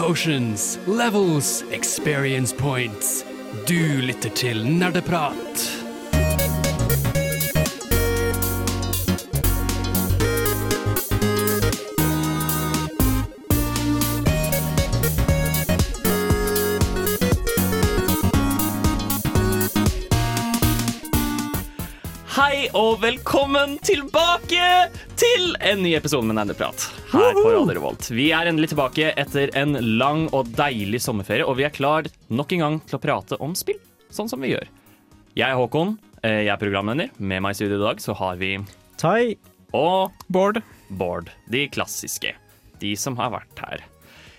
potions, levels, experience points. Du lytter til Nerdeprat. Og velkommen tilbake til en ny episode med Nerdeprat her på Radio Revolt. Vi er endelig tilbake etter en lang og deilig sommerferie, og vi er klar nok en gang til å prate om spill, sånn som vi gjør. Jeg er Håkon, eh, jeg er programleder. Med meg i studio i dag så har vi Tai. og Bård. Bård, de klassiske. De som har vært her.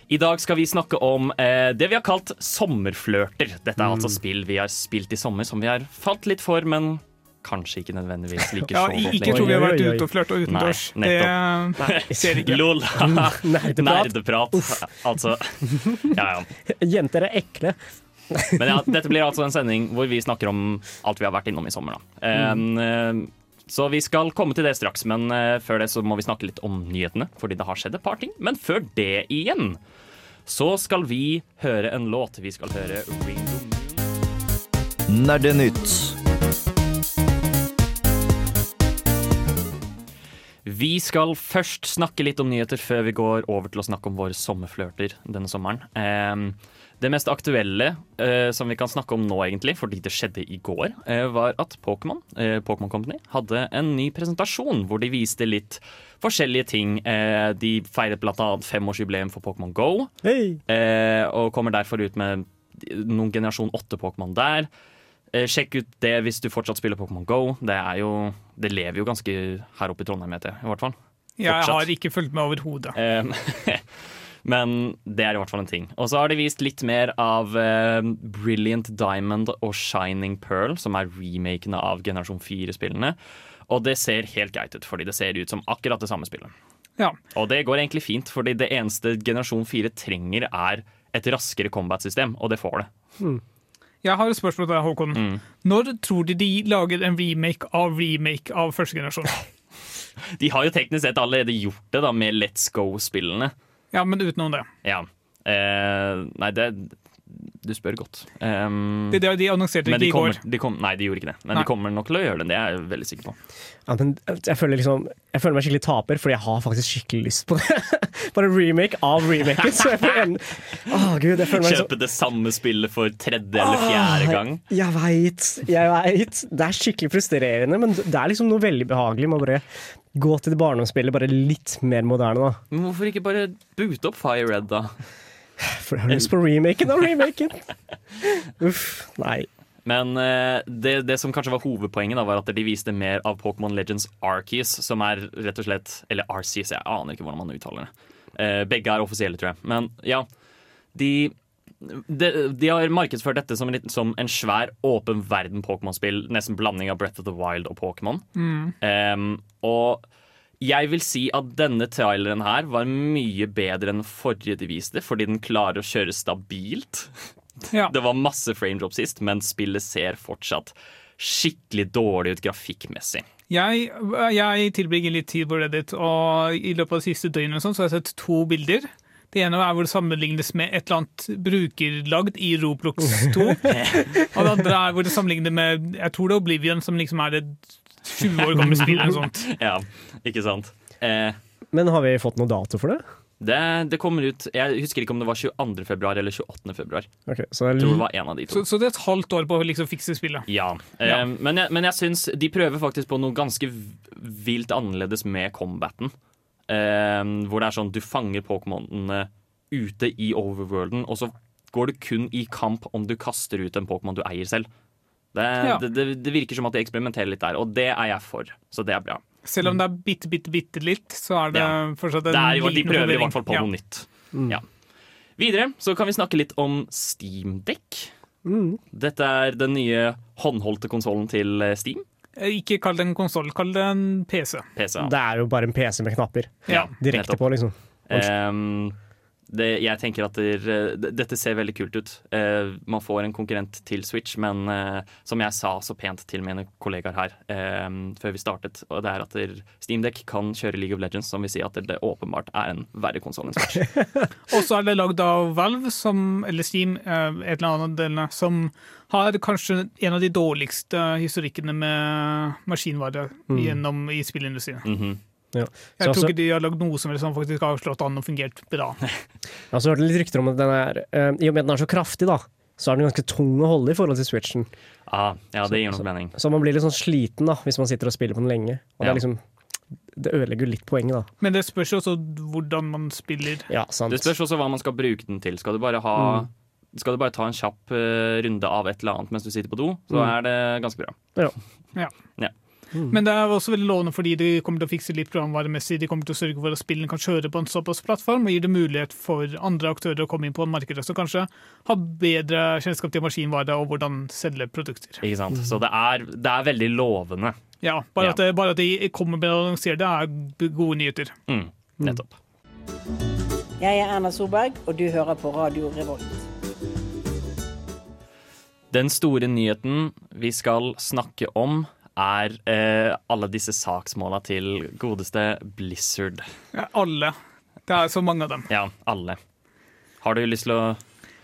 I dag skal vi snakke om eh, det vi har kalt sommerflørter. Dette er altså spill vi har spilt i sommer som vi har falt litt for, men kanskje ikke nødvendigvis liker Ja, så godt ikke tror vi har vært ute og flørta utendørs. Nei, Det ser ikke. Lol. Nerdeprat. Nerdeprat. Altså. Ja, ja. Jenter er ekle. Men ja, dette blir altså en sending hvor vi snakker om alt vi har vært innom i sommer. Da. Um, så vi skal komme til det straks, men eh, før det så må vi snakke litt om nyhetene. Fordi det har skjedd et par ting. Men før det igjen, så skal vi høre en låt. Vi skal høre Ringo Nerdenytt. Vi skal først snakke litt om nyheter før vi går over til å snakke om våre sommerflørter denne sommeren. Eh, det mest aktuelle eh, som vi kan snakke om nå, egentlig, fordi det skjedde i går, eh, var at Pokémon eh, Pokémon Company hadde en ny presentasjon hvor de viste litt forskjellige ting. De feiret bl.a. femårsjubileum for Pokémon Go, eh, og kommer derfor ut med noen generasjon 8-Pokémon der. Eh, sjekk ut det hvis du fortsatt spiller Pokémon Go. Det, er jo, det lever jo ganske her oppe i Trondheim, vet jeg. I hvert fall. Ja, Jeg har ikke fulgt med overhodet. Eh, Men det er i hvert fall en ting. Og så har de vist litt mer av eh, Brilliant Diamond og Shining Pearl, som er remakene av generasjon 4-spillene. Og det ser helt greit ut, fordi det ser ut som akkurat det samme spillet. Ja. Og det går egentlig fint, fordi det eneste generasjon 4 trenger, er et raskere combat-system, og det får det. Jeg har et spørsmål til deg, Håkon. Mm. Når tror de de lager en remake av remake av første generasjon? De har jo teknisk sett allerede gjort det da med Let's Go-spillene. Ja, men utenom det. Ja. Eh, nei, det Du spør godt. Um, Det, det de annonserte ikke de i går. de kom, nei, de gjorde ikke det. Men Nei. de kommer nok til å gjøre det. Det er jeg veldig sikker på. Ja, men jeg, føler liksom, jeg føler meg skikkelig taper, fordi jeg har faktisk skikkelig lyst på det. Bare remake av remaken. Så jeg får en oh, gud, jeg føler meg så Kjøpe det samme spillet for tredje eller fjerde gang. Jeg veit, jeg veit. Det er skikkelig frustrerende, men det er liksom noe veldig behagelig med å bare gå til det barndomsspillet, bare litt mer moderne, da. Men hvorfor ikke bare boote opp Fire Red, da? For jeg har lyst på remaken av remaken. Uff, nei. Men eh, det, det som kanskje var hovedpoenget, da, var at de viste mer av Pokémon Legends Arceus, som er rett og slett Eller Arceus, jeg aner ikke hvordan man uttaler det. Eh, begge er offisielle, tror jeg. Men ja, de de, de har markedsført dette som en, som en svær, åpen verden-Pokémon-spill. Nesten blanding av Breath of the Wild og Pokémon. Em, og jeg vil si at denne traileren her var mye bedre enn forrige de viste, fordi den klarer å kjøre stabilt. Ja. Det var masse frame drop sist, men spillet ser fortsatt skikkelig dårlig ut grafikkmessig. Jeg, jeg tilbringer litt tid på Reddit, og i løpet av det siste døgnet sånn, så har jeg sett to bilder. Det ene er hvor det sammenlignes med et eller annet brukerlagd i Roblox 2. og det andre er hvor det sammenlignes med Jeg tror det er Oblivion, som liksom er et 20 år gammelt spill. eller sånt. Ja, ikke sant? Eh, Men har vi fått noe dato for det? det, det kommer ut Jeg husker ikke om det var 22. februar eller 28. februar. Okay, så Jeg tror det var en av de to. Så, så det er et halvt år på å liksom fikse spillet. Ja, eh, Ja. Men, jeg, men jeg syns de prøver faktisk på noe ganske vilt annerledes med combaten. Eh, hvor det er sånn du fanger Pokémonene ute i overworlden, og så går du kun i kamp om du kaster ut en Pokémon du eier selv. Det, Ja. det, det, det virker som at de eksperimenterer litt der, og det er jeg for. Så det er bra. Selv om det er bitte, bitte, bitte litt, så er det Ja. fortsatt en Det er, jo- de prøver prøver i hvert fall på Ja. noe nytt. Ja. Videre så kan vi snakke litt om Steamdekk. Dette er den nye håndholdte konsollen til eh, Steam. Eh, Ikke kall det en konsoll, kall det en PC. PC. ja. Det er jo bare en PC med knapper. Ja. Direkte nettopp. på, liksom. Ehm, det, jeg tenker at det, er- dette ser veldig kult ut. Eh, man får en konkurrent til Switch, men eh, som jeg sa så pent til mine kollegaer her eh, før vi startet, og det er at der Steamdeck kan kjøre League of Legends, som vil si at det, åpenbart er en verre konsoll enn Switch. Og så er det lagd av Valve, som, eller Steam, eh, et eller annet delene, som har kanskje en av de dårligste historikkene med maskinvare gjennom i spillindustrien. Mhm. Ja. Jeg tror altså- ikke de har lagd noe som, liksom faktisk har slått an og fungert bra. Jeg har også hørt litt rykter om at den er uh, I og med at den er så kraftig, da, så er den ganske tung å holde i forhold til Switchen. Ah, ja, det gir Så- nok mening. Så man blir litt sånn sliten da, hvis man sitter og spiller på den lenge. Og det, er liksom, det ødelegger litt poenget, da. Men det spørs jo også hvordan man spiller. Ja, sant. Det spørs også hva man skal bruke den til. Skal du bare, ha, skal du bare ta en kjapp eh, runde av et eller annet mens du sitter på do, så Mm. er det ganske bra. Ja Ja. Men det er også veldig lovende fordi de kommer til å fikse litt programvaremessig. De kommer til å sørge for at spillene kan kjøre på en såpass plattform, og gir det mulighet for andre aktører å komme inn på markedet som kanskje har bedre kjennskap til maskinvare og hvordan selge produkter. Ikke sant? Så det er, det er veldig lovende. Ja, bare, Ja. At, det, bare at de kommer med å annonsere det, er gode nyheter. Mm, nettopp. Jeg er Erna Solberg, og du hører på Radio Revolt. Den store nyheten vi skal snakke om, er eh, alle disse saksmåla til godeste Blizzard. Ja, alle. Det er så mange av dem. Ja, alle. Har du lyst til å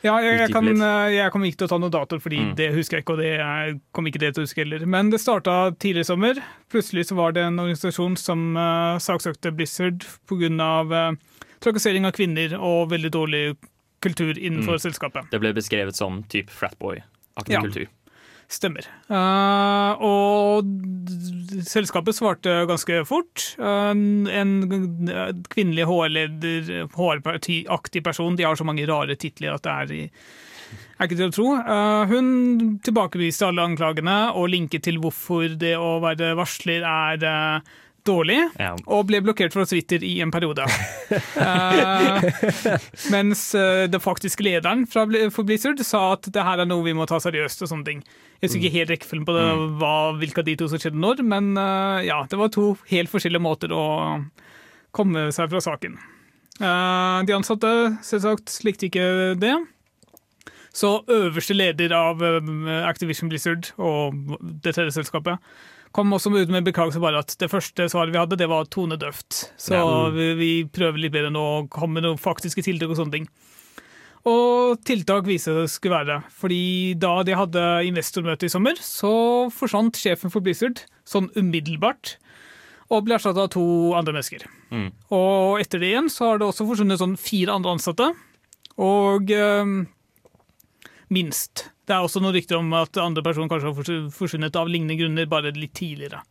Ja, jeg, jeg, kan, eh, jeg kommer ikke til å ta noen dato, fordi Mm. det husker jeg ikke. og det kom kommer ikke det til å huske heller. Men det starta tidligere i sommer. Plutselig så var det en organisasjon som uh, saksøkte Blizzard pga. Uh, trakassering av kvinner og veldig dårlig kultur innenfor Mm. selskapet. Det ble beskrevet som type fratboy-aktig Ja. kultur. Stemmer. Uh, og selskapet svarte ganske fort. Uh, en kvinnelig HR-leder, HR-aktig person, de har så mange rare titler at det er, i, er ikke til å tro. Uh, hun tilbakeviste alle anklagene og linket til hvorfor det å være varsler er dårlig. Ja. Og ble blokkert fra Twitter i en periode. uh, mens uh, den faktiske lederen fra, for Blizzard sa at det her er noe vi må ta seriøst. og sånne ting. Jeg husker ikke helt rekkefølgen på det, hva, hvilke av de to som skjedde når, men uh, ja, det var to helt forskjellige måter å komme seg fra saken. De ansatte selvsagt likte ikke det. Så øverste leder av Activision Blizzard og det tredje selskapet kom også ut med en beklagelse bare at det første svaret vi hadde, det var tonedøft. Så Ja. vi, vi prøver litt bedre nå å komme med noen faktiske tiltak og sånne ting. Og tiltak viste det skulle være. Fordi da de hadde investormøte i sommer, så forsvant sjefen for Blizzard sånn umiddelbart. Og ble erstatta av to andre mennesker. Mm. Og etter det igjen så har det også forsvunnet sånn fire andre ansatte. Og eh, minst. Det er også noen rykter om at andre personer kanskje har forsvunnet av lignende grunner, bare litt tidligere.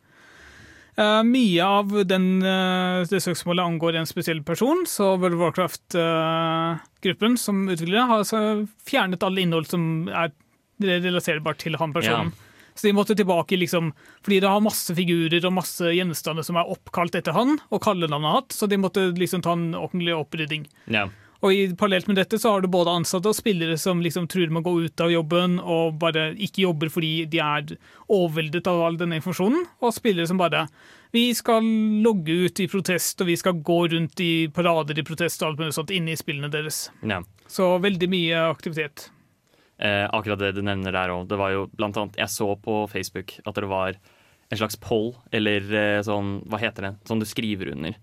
Uh, mye av den, uh, det søksmålet angår en spesiell person, så World of Warcraft-gruppen som utviklere har altså fjernet alle innhold som er relaterbart til han personen. Så de måtte tilbake, liksom, fordi det har masse figurer og masse gjenstander som er oppkalt etter han, og kallenavnet hatt, så de måtte liksom ta en ordentlig opprydding. Ja. Og i parallelt med dette så har du både ansatte og spillere som liksom truer med å gå ut av jobben og bare ikke jobber fordi de er overveldet av all denne informasjonen, og spillere som bare vi skal logge ut i protest, og vi skal gå rundt i parader i protest og alt mulig sånt inne i spillene deres. ja. Så veldig mye aktivitet. Eh, akkurat det du nevner der òg. Det var jo blant annet Jeg så på Facebook at det var en slags poll, eller eh, sånn Hva heter det? Sånn du skriver under.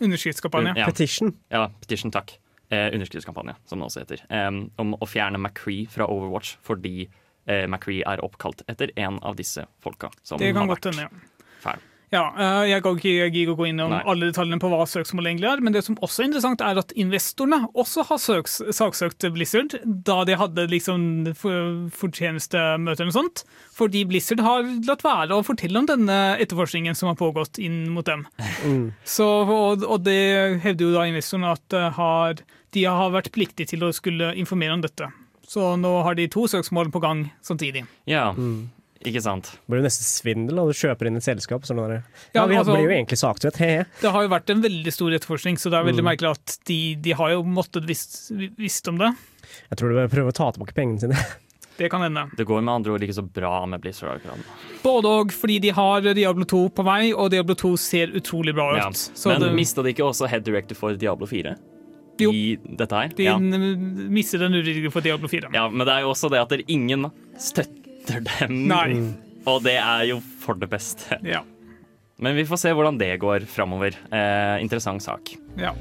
Underskriftskampanje. Ja. Petition. Ja, petition, takk. Eh, underskriftskampanje, som det også heter. eh, om å fjerne McCree fra Overwatch fordi eh, McCree er oppkalt etter en av disse folka. Som Det kan har godt vært hende, ja. fæl. Ja, eh, Jeg kan ikke gidde å gå inn om Nei. alle detaljene på hva søksmålet egentlig er, men det som også er interessant, er at investorene også har søks, saksøkt Blizzard da de hadde liksom for- fortjenestemøter og sånt, fordi Blizzard har latt være å fortelle om denne etterforskningen som har pågått inn mot dem. Så, og, og det hevder jo da investorene at det har, de har vært pliktige til å skulle informere om dette. Så nå har de to søksmål på gang samtidig. Ja, ikke sant. Det blir jo nesten svindel da du kjøper inn et selskap. Sånn der. Ja, ja, vi altså- blir jo egentlig saksøkt. Det har jo vært en veldig stor etterforskning, så det er veldig merkelig at de, de har jo måttet visst, visst om det. Jeg tror de bør prøve å ta tilbake pengene sine. Det kan hende. Det går med andre ord ikke så bra med Blizzard akkurat nå. Både og, fordi de har Diablo 2 på vei, og Diablo 2 ser utrolig bra ut. Ja. Men det, mista de ikke også head director for Diablo 4? Jo. i dette her. De Ja. mister den utviklingen for Diablo 4. ja, Men det er jo også det at ingen støtter dem. Nei. Og det er jo for det beste. Ja. Men vi får se hvordan det går framover. Eh, interessant sak. ja.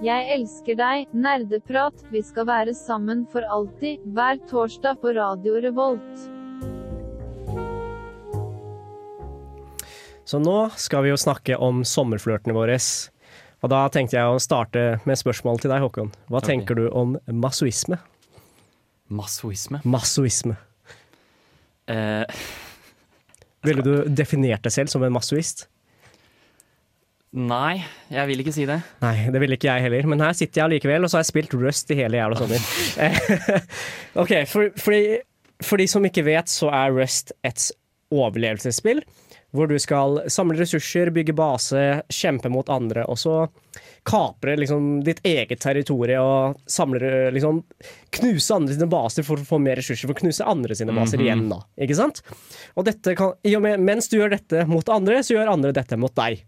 Jeg elsker deg, nerdeprat. Vi skal være sammen for alltid, hver torsdag på Radio Revolt. Så nå skal vi jo snakke om sommerflørtene våre. Og da tenkte jeg å starte med spørsmålet til deg, Håkon. Hva okay. tenker du om masoisme? Masoisme? Masoisme. Eh, Ville du definert deg selv som en masoist? nei, jeg vil ikke si det. Nei, det ville ikke jeg heller, men her sitter jeg allikevel, og så har jeg spilt Rust i hele jævla sommer. ok, for, for, for de som ikke vet, så er Rust et overlevelsesspill. Hvor du skal samle ressurser, bygge base, kjempe mot andre, og så kapre liksom ditt eget territorium og samle liksom Knuse andre sine baser for å få mer ressurser for å knuse andre sine baser igjen, da. Ikke sant? Og dette kan, i og med, mens du gjør dette mot andre, så gjør andre dette mot deg.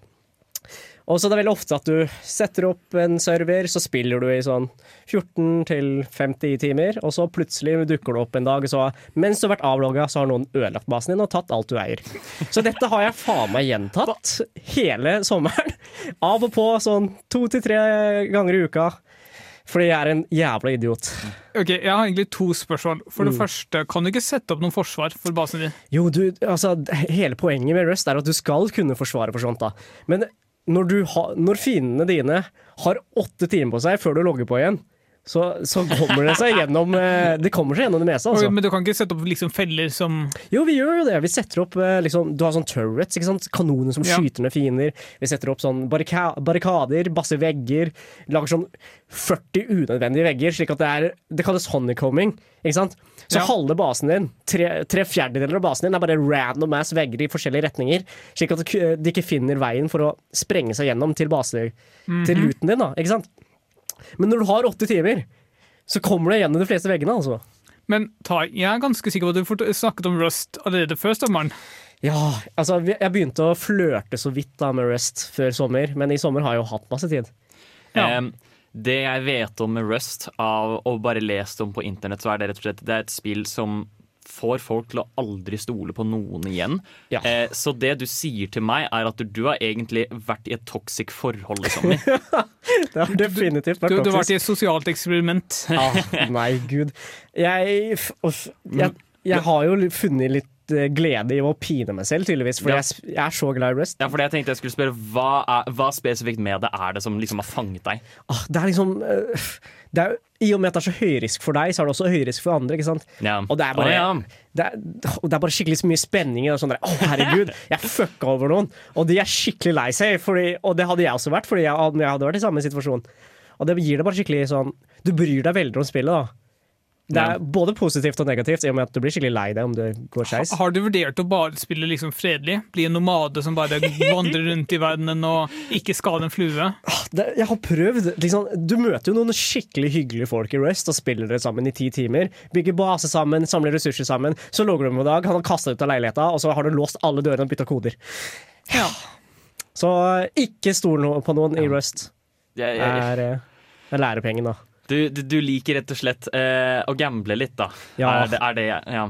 Og så det er veldig ofte at du setter opp en server, så spiller du i sånn 14-50 timer, og så plutselig dukker du opp en dag, så mens du har vært avlogga, så har noen ødelagt basen din og tatt alt du eier. Så dette har jeg faen meg gjentatt hele sommeren. Av og på sånn to til tre ganger i uka. Fordi jeg er en jævla idiot. Ok, Jeg har egentlig to spørsmål. For Mm. det første, kan du ikke sette opp noen forsvar for basen din? Jo, du, altså, hele poenget med Rust er at du skal kunne forsvare for sånt, da. Men når, du ha, når fiendene dine har åtte timer på seg før du logger på igjen, så, så kommer det seg gjennom eh, Det kommer seg gjennom det meste, altså. Men du kan ikke sette opp liksom feller som Jo, vi gjør jo det. Vi setter opp eh, liksom, Du har sånn turrets, ikke sant? kanoner som Ja. skyter ned fiender. Vi setter opp sånn barrika barrikader, basse vegger. Lager sånn 40 unødvendige vegger, slik at det er Det kalles honeycombing. Ikke sant? Så Ja. halve basen din, tre, tre fjerdedeler av basen din, er bare random ass vegger i forskjellige retninger. Slik at de ikke finner veien for å sprenge seg gjennom til base Til ruten din, da. Ikke sant? Men når du har åtte timer, så kommer du gjennom de fleste veggene, altså. Men jeg er ganske sikker på at du snakket om Rust allerede før sommeren. Ja, altså jeg begynte å flørte så vidt da med Rust før sommer, men i sommer har jeg jo hatt masse tid. Ja. Em, det jeg vet om med Rust, av å bare lest om på internett, så er det rett og slett det er et spill som får folk til å aldri stole på noen igjen. Ja. Eh, så det du sier til meg, er at du, du har egentlig vært i et toxic forhold i sommer. Det har definitivt vært Du, du har vært i et sosialt eksperiment. Ah, nei, gud. Jeg, jeg, jeg har jo funnet litt glede i å pine meg selv, tydeligvis, for Ja. jeg, jeg er så glad i Rust. Ja, for det jeg tenkte jeg skulle spørre, hva, er, hva spesifikt med det er det som liksom har fanget deg? Ah, det er liksom eh, det er, I og med at det er så høyrisk for deg, så er det også høyrisk for andre. ikke sant? Ja. Og det er bare, oh, ja. det er, det er bare skikkelig så mye spenning. Og sånn der, Å, herregud, jeg fucka over noen! Og de er skikkelig lei seg, fordi, og det hadde jeg også vært, fordi jeg, jeg hadde vært i samme situasjon. Og det gir det bare skikkelig sånn Du bryr deg veldig om spillet, da. Det er både positivt og negativt, i og med at du blir skikkelig lei deg om det går skeis. Har du vurdert å bare spille liksom fredelig? Bli en nomade som bare vandrer rundt i verdenen og ikke skade en flue? Jeg har prøvd. Liksom, du møter jo noen skikkelig hyggelige folk i Rust og spiller dere sammen i ti timer. Bygger base sammen, samler ressurser sammen. Så logger du med en dag, han har kasta ut av leiligheta, og så har du låst alle dørene og bytta koder. Ja. Så ikke stol på noen i Rust. Det er, eh, det er lærepengen, da. Du, du, du liker rett og slett eh, å gamble litt, da. Ja. Er det, er det, ja.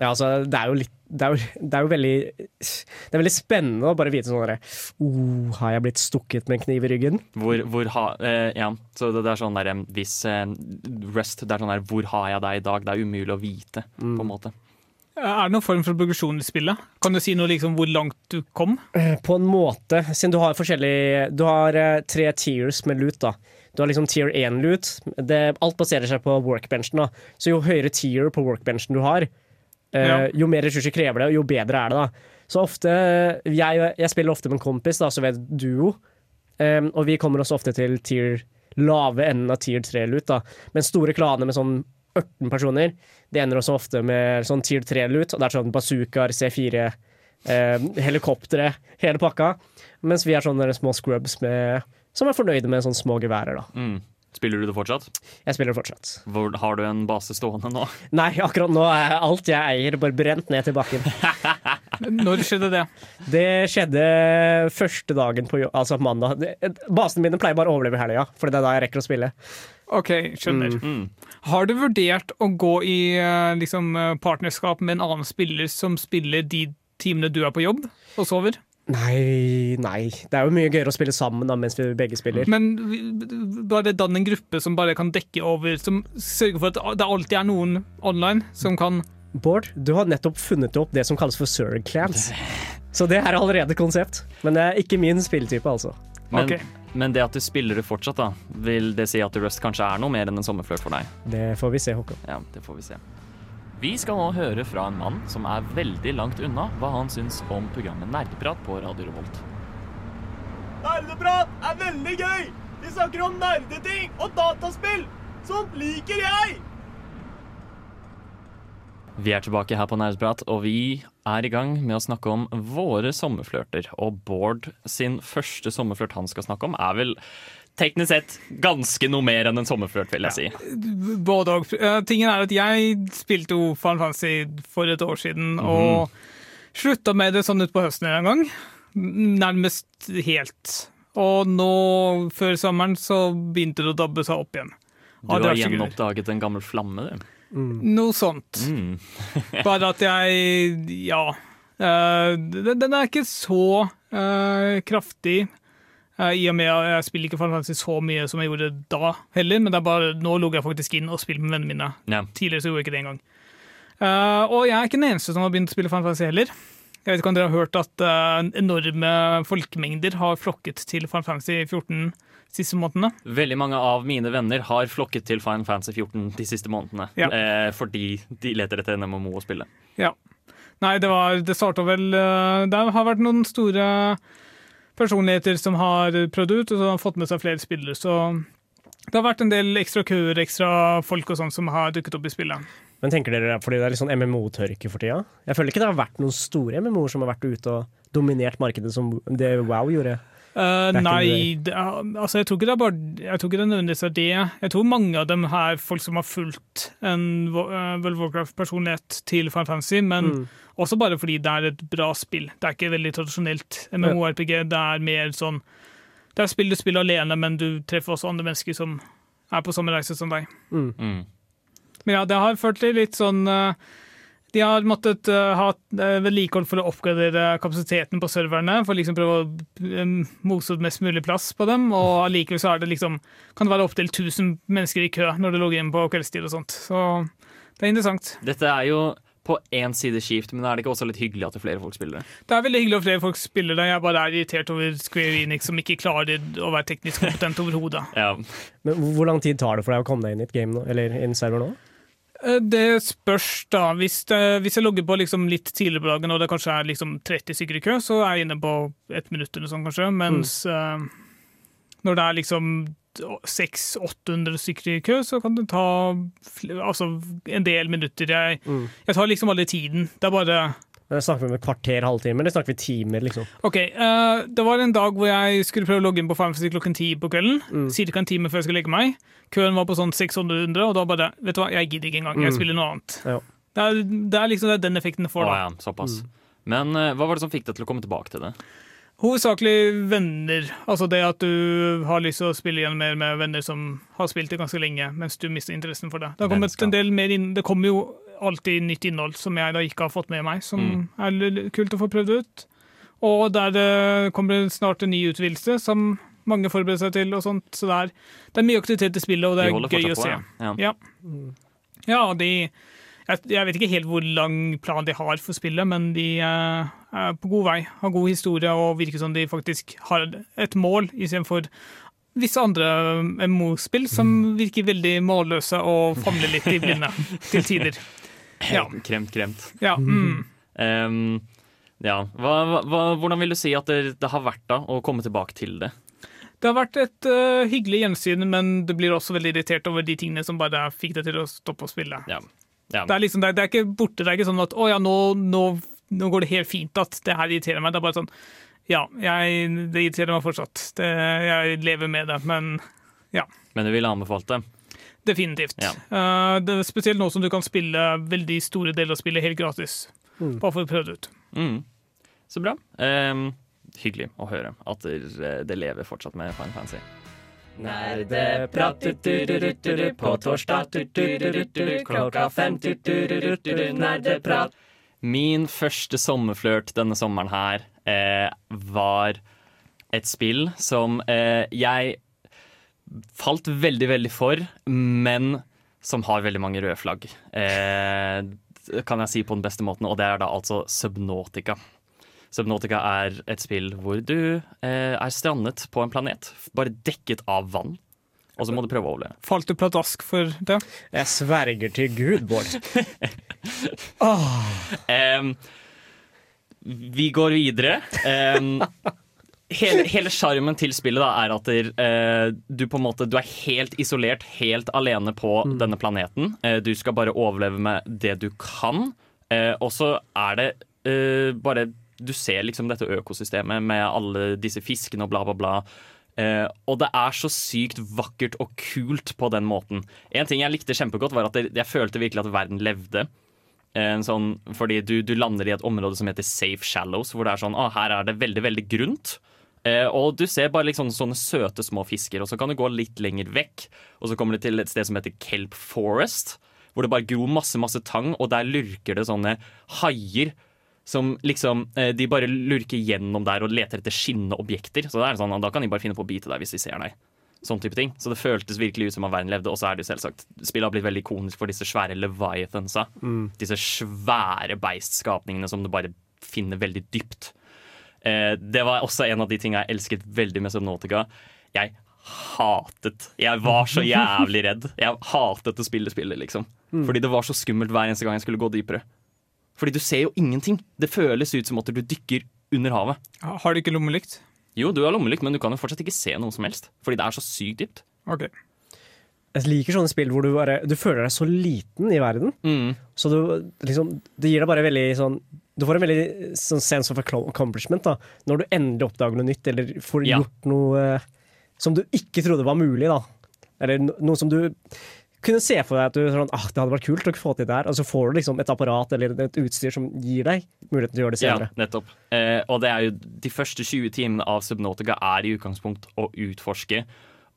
Ja, altså, det er jo litt det er, jo, det er jo veldig Det er veldig spennende å bare vite sånn derre oh, Har jeg blitt stukket med en kniv i ryggen? Hvor, hvor ha, eh, ja. Så det, det er sånn der Hvis eh, Rust, det er sånn der Hvor har jeg deg i dag? Det er umulig å vite, Mm. på en måte. Er det noen form for progresjon i spillet? Kan du si noe liksom hvor langt du kom? Eh, På en måte, siden du har forskjellig Du har eh, tre tiers med loot, da. Du har liksom tier 1-loot. Alt baserer seg på workbenchen. da. Så jo høyere tier på workbenchen du har, eh, Ja. jo mer ressurser krever det, og jo bedre er det. da. Så ofte Jeg, jeg spiller ofte med en kompis, da, så ved duo. Um, og vi kommer også ofte til tier lave enden av tier 3-loot. da. Men store klaner med sånn 18 personer, det ender også ofte med sånn tier 3-loot. Og det er sånn bazookaer, C4, eh, helikoptre, hele pakka. Mens vi er sånne små scrubs med, som er fornøyde med sånne små geværer. da. Mm. Spiller du det fortsatt? Jeg spiller det fortsatt. Hvor, har du en base stående nå? Nei, akkurat nå er alt jeg eier, bare brent ned til bakken. Når skjedde det? Det skjedde første dagen på jobb, altså mandag. Basene mine pleier bare å overleve helga, for det er da jeg rekker å spille. OK, skjønner. Mm. Har du vurdert å gå i eh, liksom, eh, partnerskap med en annen spiller som spiller de timene du er på jobb og sover? Nei, nei. Det er jo mye gøyere å spille sammen da, mens vi begge spiller. Men bare dann en gruppe som bare kan dekke over, som sørger for at det alltid er noen online som kan Bård, du har nettopp funnet opp det som kalles for Surreg Clans. Så det er allerede et konsept. Men det er ikke min spilletype, altså. Men, okay. men det at du spiller det fortsatt, da, vil det si at Rust kanskje er noe mer enn en sommerflørt for deg? Det får vi se, Håkon. Ja, det får vi se. Vi skal nå høre fra en mann som er veldig langt unna hva han syns om programmet Nerdeprat på Radio Revolt. Nerdeprat er veldig gøy! Vi snakker om nerdeting og dataspill! Sånt liker jeg! Vi er tilbake her på Nerdeprat, og vi er i gang med å snakke om våre sommerflørter. Og Bård sin første sommerflørt han skal snakke om, er vel teknisk sett ganske noe mer enn en sommerflørt, vil jeg si. Både og. Eh, Tingen er at jeg spilte jo Final Fantasy for et år siden, og slutta med det sånn utpå høsten en gang. Nærmest helt. Og nå, før sommeren, så begynte det å dabbe seg opp igjen. Du har gjenoppdaget en gammel flamme, du. Noe sånt. Mm. Bare at jeg Ja. Uh, den, den er ikke så uh, kraftig. Eh, I og med at jeg spiller ikke Final Fantasy så mye som jeg gjorde da heller, men det er bare, nå logger jeg faktisk inn og spiller med vennene mine. Ja. Tidligere så gjorde jeg ikke det engang. Uh, og jeg er ikke den eneste som har begynt å spille Final Fantasy heller. Jeg vet ikke om dere har hørt at uh, enorme folkemengder har flokket til Final Fantasy 14 siste månedene. Veldig mange av mine venner har flokket til Final Fantasy 14 de siste månedene. Ja. Uh, fordi de leter etter en MMO å spille. Ja. Nei, det var Det starta vel Det har vært noen store personligheter som har prøvd ut, og som har fått med seg flere spillere. Så det har vært en del ekstra køer, ekstra folk og sånn som har dukket opp i spillet. Men tenker dere er fordi det er litt sånn MMO-tørke for tida? Jeg føler ikke det har vært noen store MMO-er som har vært ute og dominert markedet som det Wow gjorde. Ikke nei, det altså jeg tror ikke det er bare Jeg tror ikke det nødvendigvis er det. Jeg tror mange av dem er folk som har fulgt en eh, World of Warcraft-personlighet til Final Fantasy, men Mm. Også bare fordi det er et bra spill. Det er ikke veldig tradisjonelt MMORPG. Det er mer sånn Det er spill du spiller alene, men du treffer også andre mennesker som er på samme reise som deg. Mm. Men ja, det har ført til litt sånn eh, De har måttet eh, ha eh, vedlikehold for å oppgradere kapasiteten på serverne, for liksom prøve å um, mose ut mest mulig plass på dem, og allikevel så er det liksom kan det være opptil 1000 mennesker i kø når du logger inn på kveldstid og sånt. Så det er interessant. Dette er jo på én side kjipt, men er det ikke også litt hyggelig at det er flere folk spiller det? Det er veldig hyggelig at flere folk spiller det. Jeg bare er irritert over Square Enix som ikke klarer å være teknisk kompetent overhodet. Ja. Men hvor- lang tid tar det for deg å komme deg inn i et game nå? Eller i en server nå? Eh, Det spørs, da. Hvis, det, hvis jeg logger på liksom litt tidligere på dagen, og det kanskje er liksom 30 stykker i kø, så er jeg inne på ett minutt eller sånn, kanskje. Mens eh, når det er liksom 600-800 stykker i kø, så kan det ta altså, en del minutter. Jeg, jeg tar liksom aldri tiden. Det er bare det Snakker vi om et kvarter, halvtime, eller snakker vi timer? liksom? OK. uh, det var en dag hvor jeg skulle prøve å logge inn på Fantasy klokken ti på kvelden. Cirka en time før jeg skulle legge meg. Køen var på sånn 600, og da bare Vet du hva, jeg gidder ikke engang. Jeg spiller noe annet. Ja. Det, er, det er liksom det er den effekten det får. da. ja, såpass. Men uh, hva var det som fikk deg til å komme tilbake til det? Hovedsakelig venner. Altså det at du har lyst til å spille igjen mer med venner som har spilt det ganske lenge, mens du mister interessen for det. Det har kommet en del mer inn, det kommer jo alltid nytt innhold som jeg da ikke har fått med meg, som Mm. er kult å få prøvd ut. Og der det kommer snart en ny utvidelse som mange forbereder seg til, og sånt. Så det er, det er mye aktivitet i spillet, og det er gøy å på, se. ja. ja. Ja. Ja, de jeg, jeg vet ikke helt hvor lang plan de har for spillet, men de eh, er på god vei. Har god historie og virker som de faktisk har et mål, istedenfor visse andre MMO-spill som virker veldig målløse og famler litt i blinde til tider. Ja. Kremt, kremt. ja mm. um, ja. Hva, hva, hvordan vil du si at det, det har vært da å komme tilbake til det? Det har vært et uh, hyggelig gjensyn, men det blir også veldig irritert over de tingene som bare fikk deg til å stoppe å spille. Ja. Ja. Det er liksom, det er, det er ikke borte. Det er ikke sånn at å ja, nå, nå, nå går det helt fint at det her irriterer meg. Det er bare sånn ja, jeg, det irriterer meg fortsatt. Det, jeg lever med det, men Men du ville anbefalt det? definitivt. Ja. Uh, det er spesielt nå som du kan spille veldig store deler av spillet helt gratis. Bare for å prøve det ut. Mm. Så bra. Um, hyggelig å høre at det, det lever fortsatt med Fine Fantasy. Nerdeprat på torsdag klokka fem nerdeprat. Min første sommerflørt denne sommeren her eh, var et spill som eh, jeg falt veldig, veldig for, men som har veldig mange røde flagg. Eh, kan jeg si på den beste måten, og det er da altså Subnautica. Subnautica er et spill hvor du eh, er strandet på en planet, bare dekket av vann. Og så må du prøve å overleve. Falt du pladask for det? Jeg sverger til Gud, Bård. Em, vi går videre. Um, hele sjarmen til spillet da, er at der, eh, du på en måte Du er helt isolert, helt alene på denne planeten. Eh, du skal bare overleve med det du kan. Eh, og så er det eh, bare Du ser liksom dette økosystemet med alle disse fiskene og bla, bla, bla. Uh, og det er så sykt vakkert og kult på den måten. En ting jeg likte kjempegodt, var at jeg, jeg følte virkelig at verden levde. Uh, sånn, fordi du, du lander i et område som heter Safe Shallows, hvor det er sånn, ah, her er det veldig, veldig grunt. Uh, og du ser bare liksom sånne søte små fisker, og så kan du gå litt lenger vekk. Og så kommer du til et sted som heter Kelp Forest, hvor det bare gror masse, masse tang, og der lurker det sånne haier. Som liksom, eh, De bare lurker gjennom der og leter etter skinnende objekter. Så det er sånn, Da kan de bare finne på å bite deg hvis de ser deg. Sånn type ting. Så det føltes virkelig ut som om verden levde. Og så er det jo selvsagt Spillet har blitt veldig ikonisk for disse svære leviathansa. Disse svære beistskapningene som du bare finner veldig dypt. Eh, det var også en av de tinga jeg elsket veldig med Subnotica. Jeg hatet Jeg var så jævlig redd. Jeg hatet å spille spillet, liksom. Fordi det var så skummelt hver eneste gang jeg skulle gå dypere. Fordi du ser jo ingenting. Det føles ut som at du dykker under havet. Har du ikke lommelykt? Jo, du har lommelykt, men du kan jo fortsatt ikke se noe som helst. Fordi det er så sykt dypt. Ok. Jeg liker sånne spill hvor du bare Du føler deg så liten i verden. Mm. Så du liksom Det gir deg bare veldig sånn Du får en veldig sånn sense of accomplishment da når du endelig oppdager noe nytt, eller får Ja. gjort noe eh, som du ikke trodde var mulig, da. Eller no, noe som du kunne se for deg at du sånn, ah, det hadde vært kult å få til det her. Og så får du liksom et apparat eller et utstyr som gir deg muligheten til å gjøre det senere. Ja, nettopp. Eh, og det er jo de første 20 timene av Subnotica er i utgangspunkt å utforske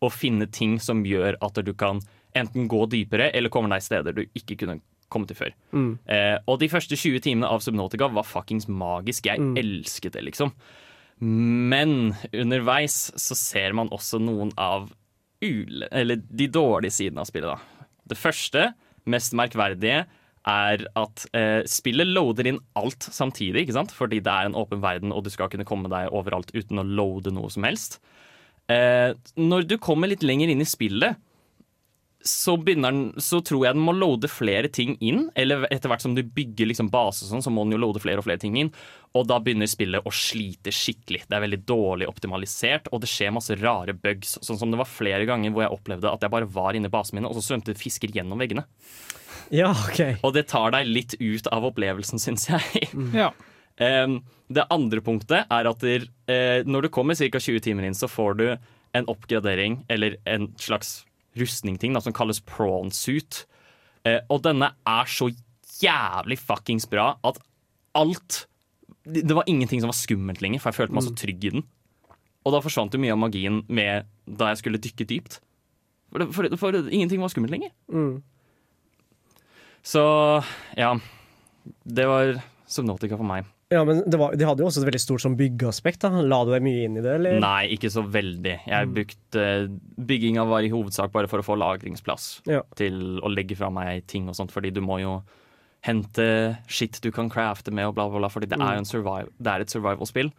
og finne ting som gjør at du kan enten gå dypere eller komme deg steder du ikke kunne komme til før. Eh, og de første 20 timene av Subnotica var fuckings magisk. Jeg elsket det, liksom. Men underveis så ser man også noen av ule, eller de dårlige sidene av spillet. da. Det første, mest merkverdige, er at eh, spillet loader inn alt samtidig. ikke sant? Fordi det er en åpen verden, og du skal kunne komme deg overalt uten å loade noe som helst. Eh, når du kommer litt lenger inn i spillet, så, begynner den, så tror jeg den må loade flere ting inn. Eller etter hvert som du bygger liksom base, og sånn, så må den jo loade flere og flere ting inn. Og da begynner spillet å slite skikkelig. Det er veldig dårlig optimalisert, og det skjer masse rare bugs. Sånn som det var flere ganger hvor jeg opplevde at jeg bare var inne i basen min, og så svømte fisker gjennom veggene. Ja, ok. Og det tar deg litt ut av opplevelsen, syns jeg. Ja. Um, det andre punktet er at der, uh, når du kommer ca. 20 timer inn, så får du en oppgradering, eller en slags rustningting da, som kalles prawn suit. Eh, og denne er så jævlig fuckings bra at alt Det var ingenting som var skummelt lenger, for jeg følte meg så trygg i den. Og da forsvant jo mye av magien med da jeg skulle dykke dypt. For, det, for, for ingenting var skummelt lenger. Mm. Så ja. Det var Subnotica for meg. Ja, men det var, de hadde jo også et veldig stort sånn byggeaspekt. da. La du deg mye inn i det, eller? Nei, ikke så veldig. Jeg brukte Bygginga var i hovedsak bare for å få lagringsplass Ja. til å legge fra meg ting og sånt, fordi du må jo hente shit du kan crafte med og bla, bla, bla, fordi det er jo en survival, det er et survival-spill.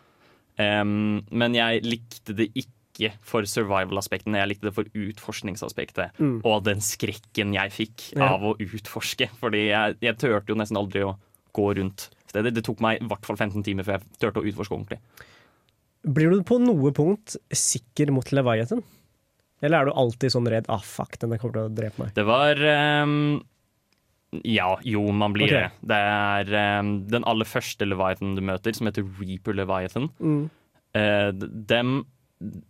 Um, men jeg likte det ikke for survival-aspekten, jeg likte det for utforskningsaspektet. Og den skrekken jeg fikk Ja. av å utforske. Fordi jeg, jeg turte jo nesten aldri å gå rundt steder. Det tok meg i hvert fall 15 timer før jeg turte å utforske ordentlig. Blir du på noe punkt sikker mot Leviathan? Eller er du alltid sånn redd? Ah, fuck, denne kommer til å drepe meg. Det var um, Ja, jo, man blir okay. det. Det er um, den aller første Leviathan du møter, som heter Reaper Leviathan. Mm. Uh, dem,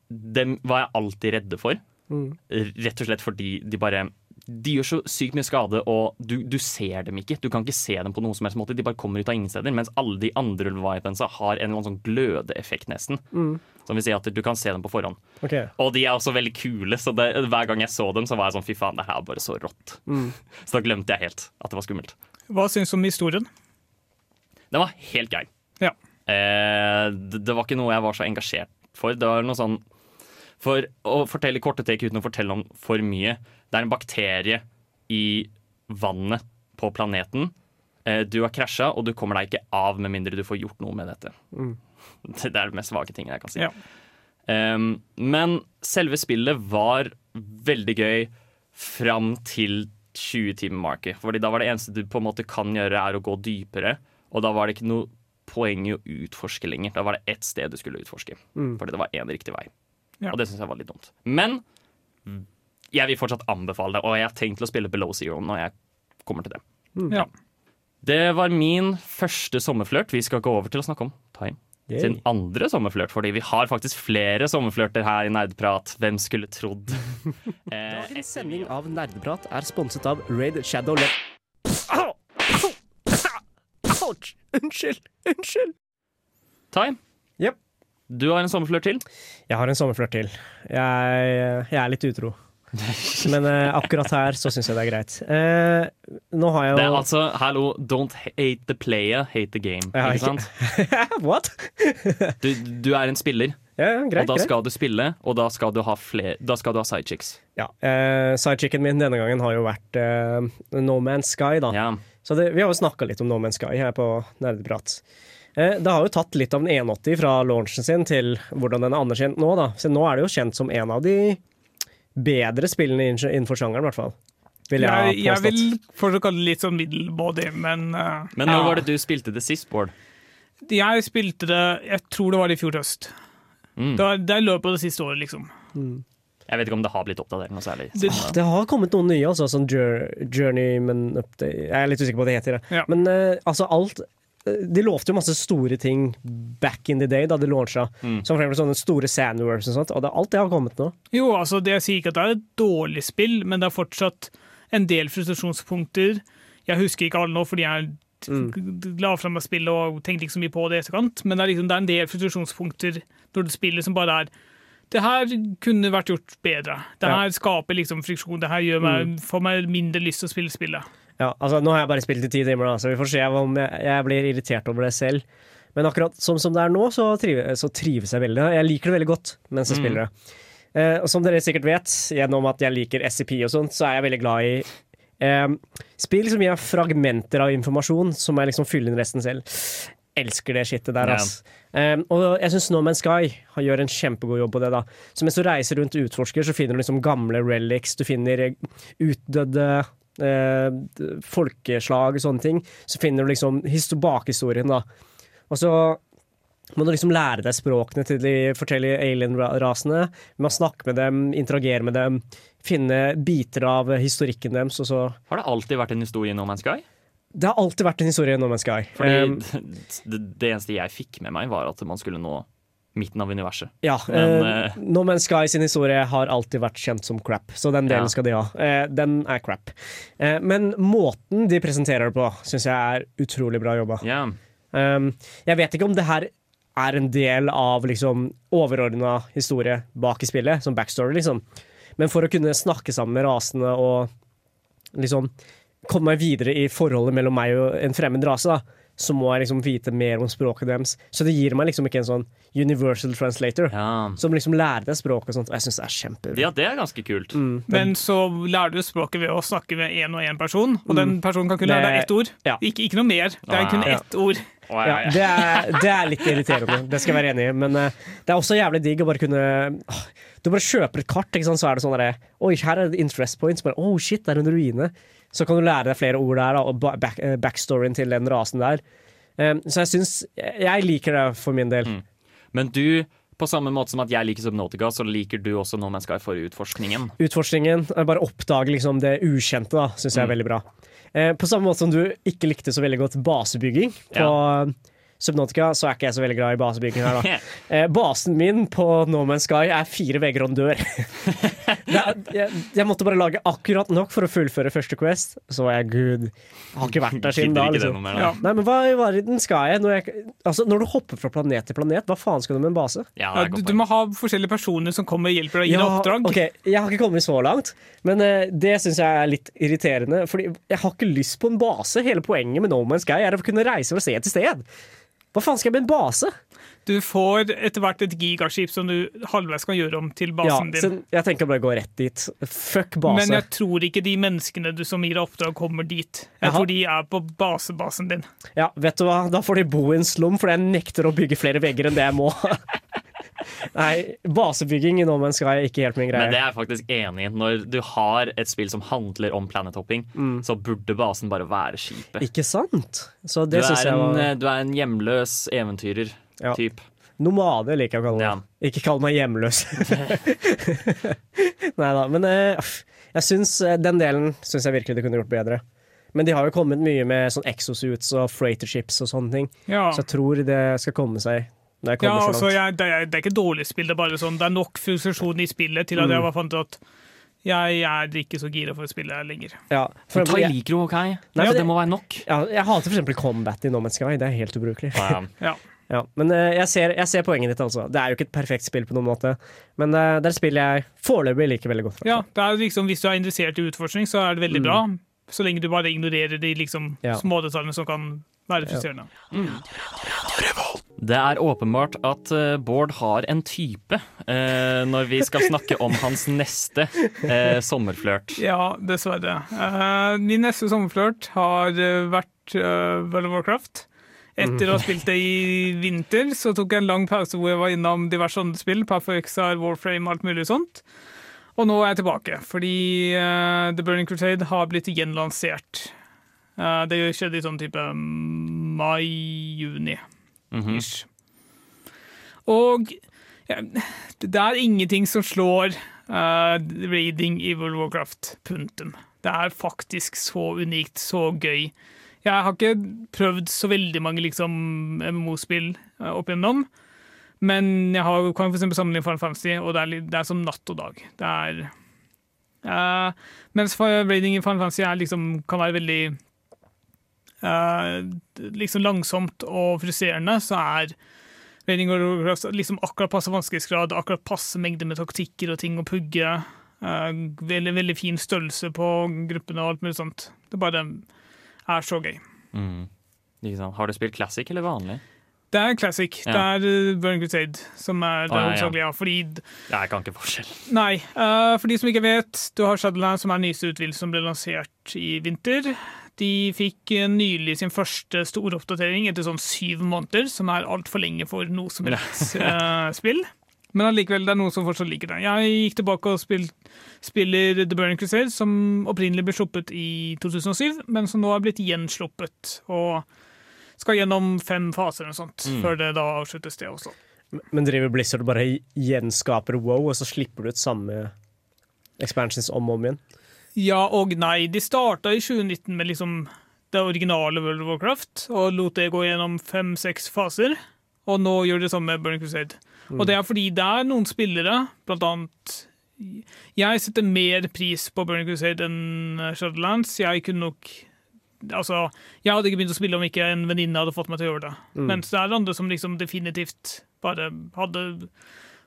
dem var jeg alltid redde for. Mm. Rett og slett fordi de bare de gjør så sykt mye skade, og du, du ser dem ikke. Du kan ikke se dem på noen som helst måte. De bare kommer ut av ingen steder. Mens alle de andre Leviathansa har en sånn glødeeffekt, nesten. Som vil si at du kan se dem på forhånd. Okay. Og de er også veldig kule, så det, hver gang jeg så dem, så var jeg sånn fy faen, det her er bare så rått. Så da glemte jeg helt at det var skummelt. Hva syns du om historien? Den var helt grei. Ja. Eh, det, det var ikke noe jeg var så engasjert for. Det var noe sånn For å fortelle korte tek uten å fortelle om for mye. Det er en bakterie i vannet på planeten. Eh, du har krasja, og du kommer deg ikke av med mindre du får gjort noe med dette. Det er det mest svake tingen jeg kan si. Ja. Um, men selve spillet var veldig gøy fram til 20-timemarket. Fordi da var det eneste du på en måte kan gjøre, er å gå dypere. Og da var det ikke noe poeng i å utforske lenger. Da var det ett sted du skulle utforske. Fordi det var én riktig vei. Ja. Og det syns jeg var litt dumt. Men jeg vil fortsatt anbefale det, og jeg har tenkt å spille Below Zero når jeg kommer til det. Ja. Det var min første sommerflørt. Vi skal gå over til å snakke om Time Yay. sin andre sommerflørt, fordi vi har faktisk flere sommerflørter her i Nerdprat. Hvem skulle trodd? eh, Dagens sending av Nerdprat er sponset av Raid Shadow Le... Ouch! Unnskyld! Unnskyld! Time, Jep. Du har en sommerflørt til. Jeg har en sommerflørt til. Jeg, jeg er litt utro. Men eh, akkurat her så syns jeg det er greit. Eh, nå har jeg Det er altså, hallo, don't hate the player, hate the game. Ja, ikke sant? What? Du, du er en spiller, Ja, ja, greit, og da greit. skal du spille, og da skal du ha, fler, da skal du ha sidechicks. Ja, eh, Sidechicken min denne gangen har jo vært eh, No Man's Sky, da. Ja. Så det, vi har jo snakka litt om No Man's Sky her på Nerdeprat. Eh, det har jo tatt litt av en 180 fra launchen sin til hvordan den er anerkjent nå, da. Så nå er det jo kjent som en av de bedre spillene innenfor sjangeren, i hvert fall. Vil jeg, Jeg, jeg vil fortsatt kalle det litt sånn middelmådig, men uh, Men når ja. var det du spilte det sist, Bård? Jeg spilte det Jeg tror det var i fjor høst. Mm. Det var- Det er løpet av det siste året, liksom. Jeg vet ikke om det har blitt oppdatert noe særlig. Det, Det har kommet noen nye, altså. Sånn jour- Journeyman Update Jeg er litt usikker på hva det heter. Ja. Men uh, altså, alt De lovte jo masse store ting back in the day, da de launcha. Mm. Som for eksempel sånne store Sandwars og sånt. Og det, alt det har kommet nå. jo, altså, det jeg sier ikke at det er et dårlig spill, men det er fortsatt en del frustrasjonspunkter. Jeg husker ikke alle nå, fordi jeg la fram meg spillet og tenkte ikke så mye på det i etterkant, men det er, liksom, det er en del frustrasjonspunkter når du spiller som bare er det her kunne vært gjort bedre. Det Ja. skaper liksom friksjon. Det her gjør meg, får meg mindre lyst til å spille spillet. Ja, altså Nå har jeg bare spilt i ti timer, da, så vi får se om jeg, jeg blir irritert over det selv. Men akkurat som, som det er nå, så, trive, så trives jeg veldig. Jeg liker det veldig godt mens jeg spiller det. Eh, og som dere sikkert vet, gjennom at jeg liker SCP og sånt, så er jeg veldig glad i eh, spill som gir fragmenter av informasjon som jeg liksom fyller inn resten selv. Elsker det skittet der, Ja. ass. Eh, og jeg syns Snowman Sky gjør en kjempegod jobb på det. da Så mens du reiser rundt og utforsker, så finner du liksom gamle relics, du finner eh, utdødde eh, folkeslag og sånne ting. Så finner du liksom bakhistorien, da. Og så må du liksom lære deg språkene til de forskjellige alien-rasene. Med å snakke med dem, interagere med dem, finne biter av historikken deres. Og så Har det alltid vært en historie i No Man's Sky? Det har alltid vært en historie i No Man's Sky. Fordi Um, det, det eneste jeg fikk med meg, var at man skulle nå midten av universet. ja, Men, eh, eh, No Man's Sky sin historie har alltid vært kjent som crap, så den delen Ja. skal de ha. Eh, den er crap. Eh, men måten de presenterer det på, syns jeg er utrolig bra jobba. Yeah. Um, jeg vet ikke om det her er en del av liksom overordna historie bak i spillet, som backstory, liksom. Men for å kunne snakke sammen med rasene og liksom komme meg videre i forholdet mellom meg og en fremmed rase, da, så må jeg liksom vite mer om språket deres. Så det gir meg liksom ikke en sånn universal translator ja. som liksom lærer deg språket. og sånt. Jeg syns det er kjempebra. Ja, det er ganske kult. Mm, Men så lærer du språket ved å snakke med én og én person, og den personen kan kun lære deg ett ord. Mm. Ja. Ikke, ikke noe mer. Det er kun ett ord. Ja, det er, det er litt irriterende, det skal jeg være enig i. Men eh, det er også jævlig digg å bare kunne Du bare kjøper et kart, ikke sant? så er det sånn derre Oi, her er det interest points. Bare, oh shit, det er en ruine. Så kan du lære deg flere ord der, og back, eh, backstoryen til den rasen der. Um, så jeg syns Jeg liker det for min del. Mm. Men du, på samme måte som at jeg liker Subnotica, så liker du også No Man's Sky for utforskningen. Utforskningen, eh, bare oppdage liksom det ukjente, da, syns jeg er Mm. veldig bra. Eh, på samme måte som du ikke likte så veldig godt basebygging på Subnautica så er ikke jeg så veldig glad i basebygging her, da. Eh, basen min på No Man's Sky er fire vegger og en dør. er, jeg, jeg måtte bare lage akkurat nok for å fullføre første Quest, så var jeg good. Jeg har ikke vært der siden da. Liksom. Ja. Nei, men hva i verden skal jeg når, jeg altså, når du hopper fra planet til planet, hva faen skal du med en base? Ja, du, du må ha forskjellige personer som kommer og hjelper deg gir deg oppdrag. Okay. Jeg har ikke kommet så langt, men eh, det syns jeg er litt irriterende. Fordi jeg har ikke lyst på en base. Hele poenget med No Man's Sky er å kunne reise fra sted til sted. Hva faen skal jeg med en base? Du får etter hvert et gigaskip som du halvveis kan gjøre om til Ja, basen så din. jeg tenker bare å gå rett dit. Fuck base. Men jeg tror ikke de menneskene du som gir deg oppdrag, kommer dit. Jeg Aha. tror de er på basebasen din. Ja, vet du hva? Da får de bo i en slum, for jeg nekter å bygge flere vegger enn det jeg må. Nei, basebygging i No Man's Sky er ikke helt min greie. Men det er jeg faktisk enig i. Når du har et spill som handler om planethopping, så burde basen bare være skipet. Ikke sant? Så Du det syns jeg en, var eh, du er en hjemløs eventyrer. Ja. Typ. Nomade liker jeg å kalle Ja. Ikke kall meg hjemløs. Nei da, men eh, jeg syns eh, den delen syns jeg virkelig det kunne gjort bedre. Men de har jo kommet mye med sånn exosuits og freighter-ships og sånne ting, Ja. så jeg tror det skal komme seg Ja, altså, jeg, det, er, det er ikke dårlig spill, det er bare sånn, det er nok frustrasjon i spillet til at Mm. jeg var fant ut at jeg er ikke så gira for å spille lenger. Ja, for jeg, liker du OK. Nei, ja, det det- må være nok. ja, jeg hater for eksempel combat i No Man's Sky. Det er helt ubrukelig. Ja. Ja. Ja, men eh, jeg, ser, jeg ser poenget ditt, altså. Det er jo ikke et perfekt spill på noen måte, men eh, det er et spill jeg foreløpig liker veldig godt. Ja, det er liksom, Hvis du er interessert i utforskning, så er det veldig bra. Så lenge du bare ignorerer de liksom, Mm. Ja. smådetaljene som kan være frustrerende. Det er åpenbart at eh, Bård har en type eh, når vi skal snakke om hans neste uh, sommerflørt. Ja, dessverre. Uh, min neste sommerflørt har eh, vært uh, World of Warcraft. Etter å ha spilt det i vinter, så tok jeg en lang pause hvor jeg var innom diverse andre spill. Path of Exile, Warframe, alt mulig sånt. Og nå er jeg tilbake, fordi uh, The Burning Crusade har blitt gjenlansert. Uh, det skjedde i sånn type mai-juni. Mhm. ish. Og ja, det er ingenting som slår uh, raiding i World Warcraft. Punktum. Det er faktisk så unikt, så gøy. Jeg har ikke prøvd så veldig mange liksom, MMO-spill uh, opp igjennom. Men jeg har, kan for sammenligne Final Fantasy, og det er, det er som natt og dag. Det er uh, Mens raiding i Final Fantasy liksom, kan være veldig eh, liksom langsomt og frustrerende, så er Raiding liksom akkurat passe vanskelighetsgrad, akkurat passe mengde med taktikker og ting å pugge. eh, veldig, veldig fin størrelse på gruppene og alt mulig sånt. Det bare er så gøy. Mm. Har du spilt classic eller vanlig? Det er classic. Ja. Det er Burning Burn Crusade som er det ja. hovedsakelige. Ja, fordi Jeg kan ikke forskjell. Nei. Uh, for de som ikke vet, du har Shadowland, som er nyeste utvidelse som ble lansert i vinter. De fikk eh, nylig sin første store oppdatering etter sånn syv måneder, som er altfor lenge for noe som helst uh, spill. Men allikevel, det er noen som fortsatt liker det. Jeg gikk tilbake og spil, spiller The Burning Crusade, som opprinnelig ble sluppet i 2007, men som nå er blitt gjensluppet. Og skal gjennom fem faser eller noe sånt, Mm. før det da avsluttes, det også. Men driver Blizzard bare gjenskaper WoW, og så slipper du ut samme expansions om og om igjen? Ja og nei. De starta i 2019 med liksom det originale World of Warcraft og lot det gå gjennom fem-seks faser. Og nå gjør det samme med Burning Crusade. Og det er fordi det er noen spillere, blant annet Jeg setter mer pris på Burning Crusade enn Shadowlands. Jeg kunne nok Altså, jeg hadde ikke begynt å spille om ikke en venninne hadde fått meg til å gjøre det. Mens det er andre som liksom definitivt bare hadde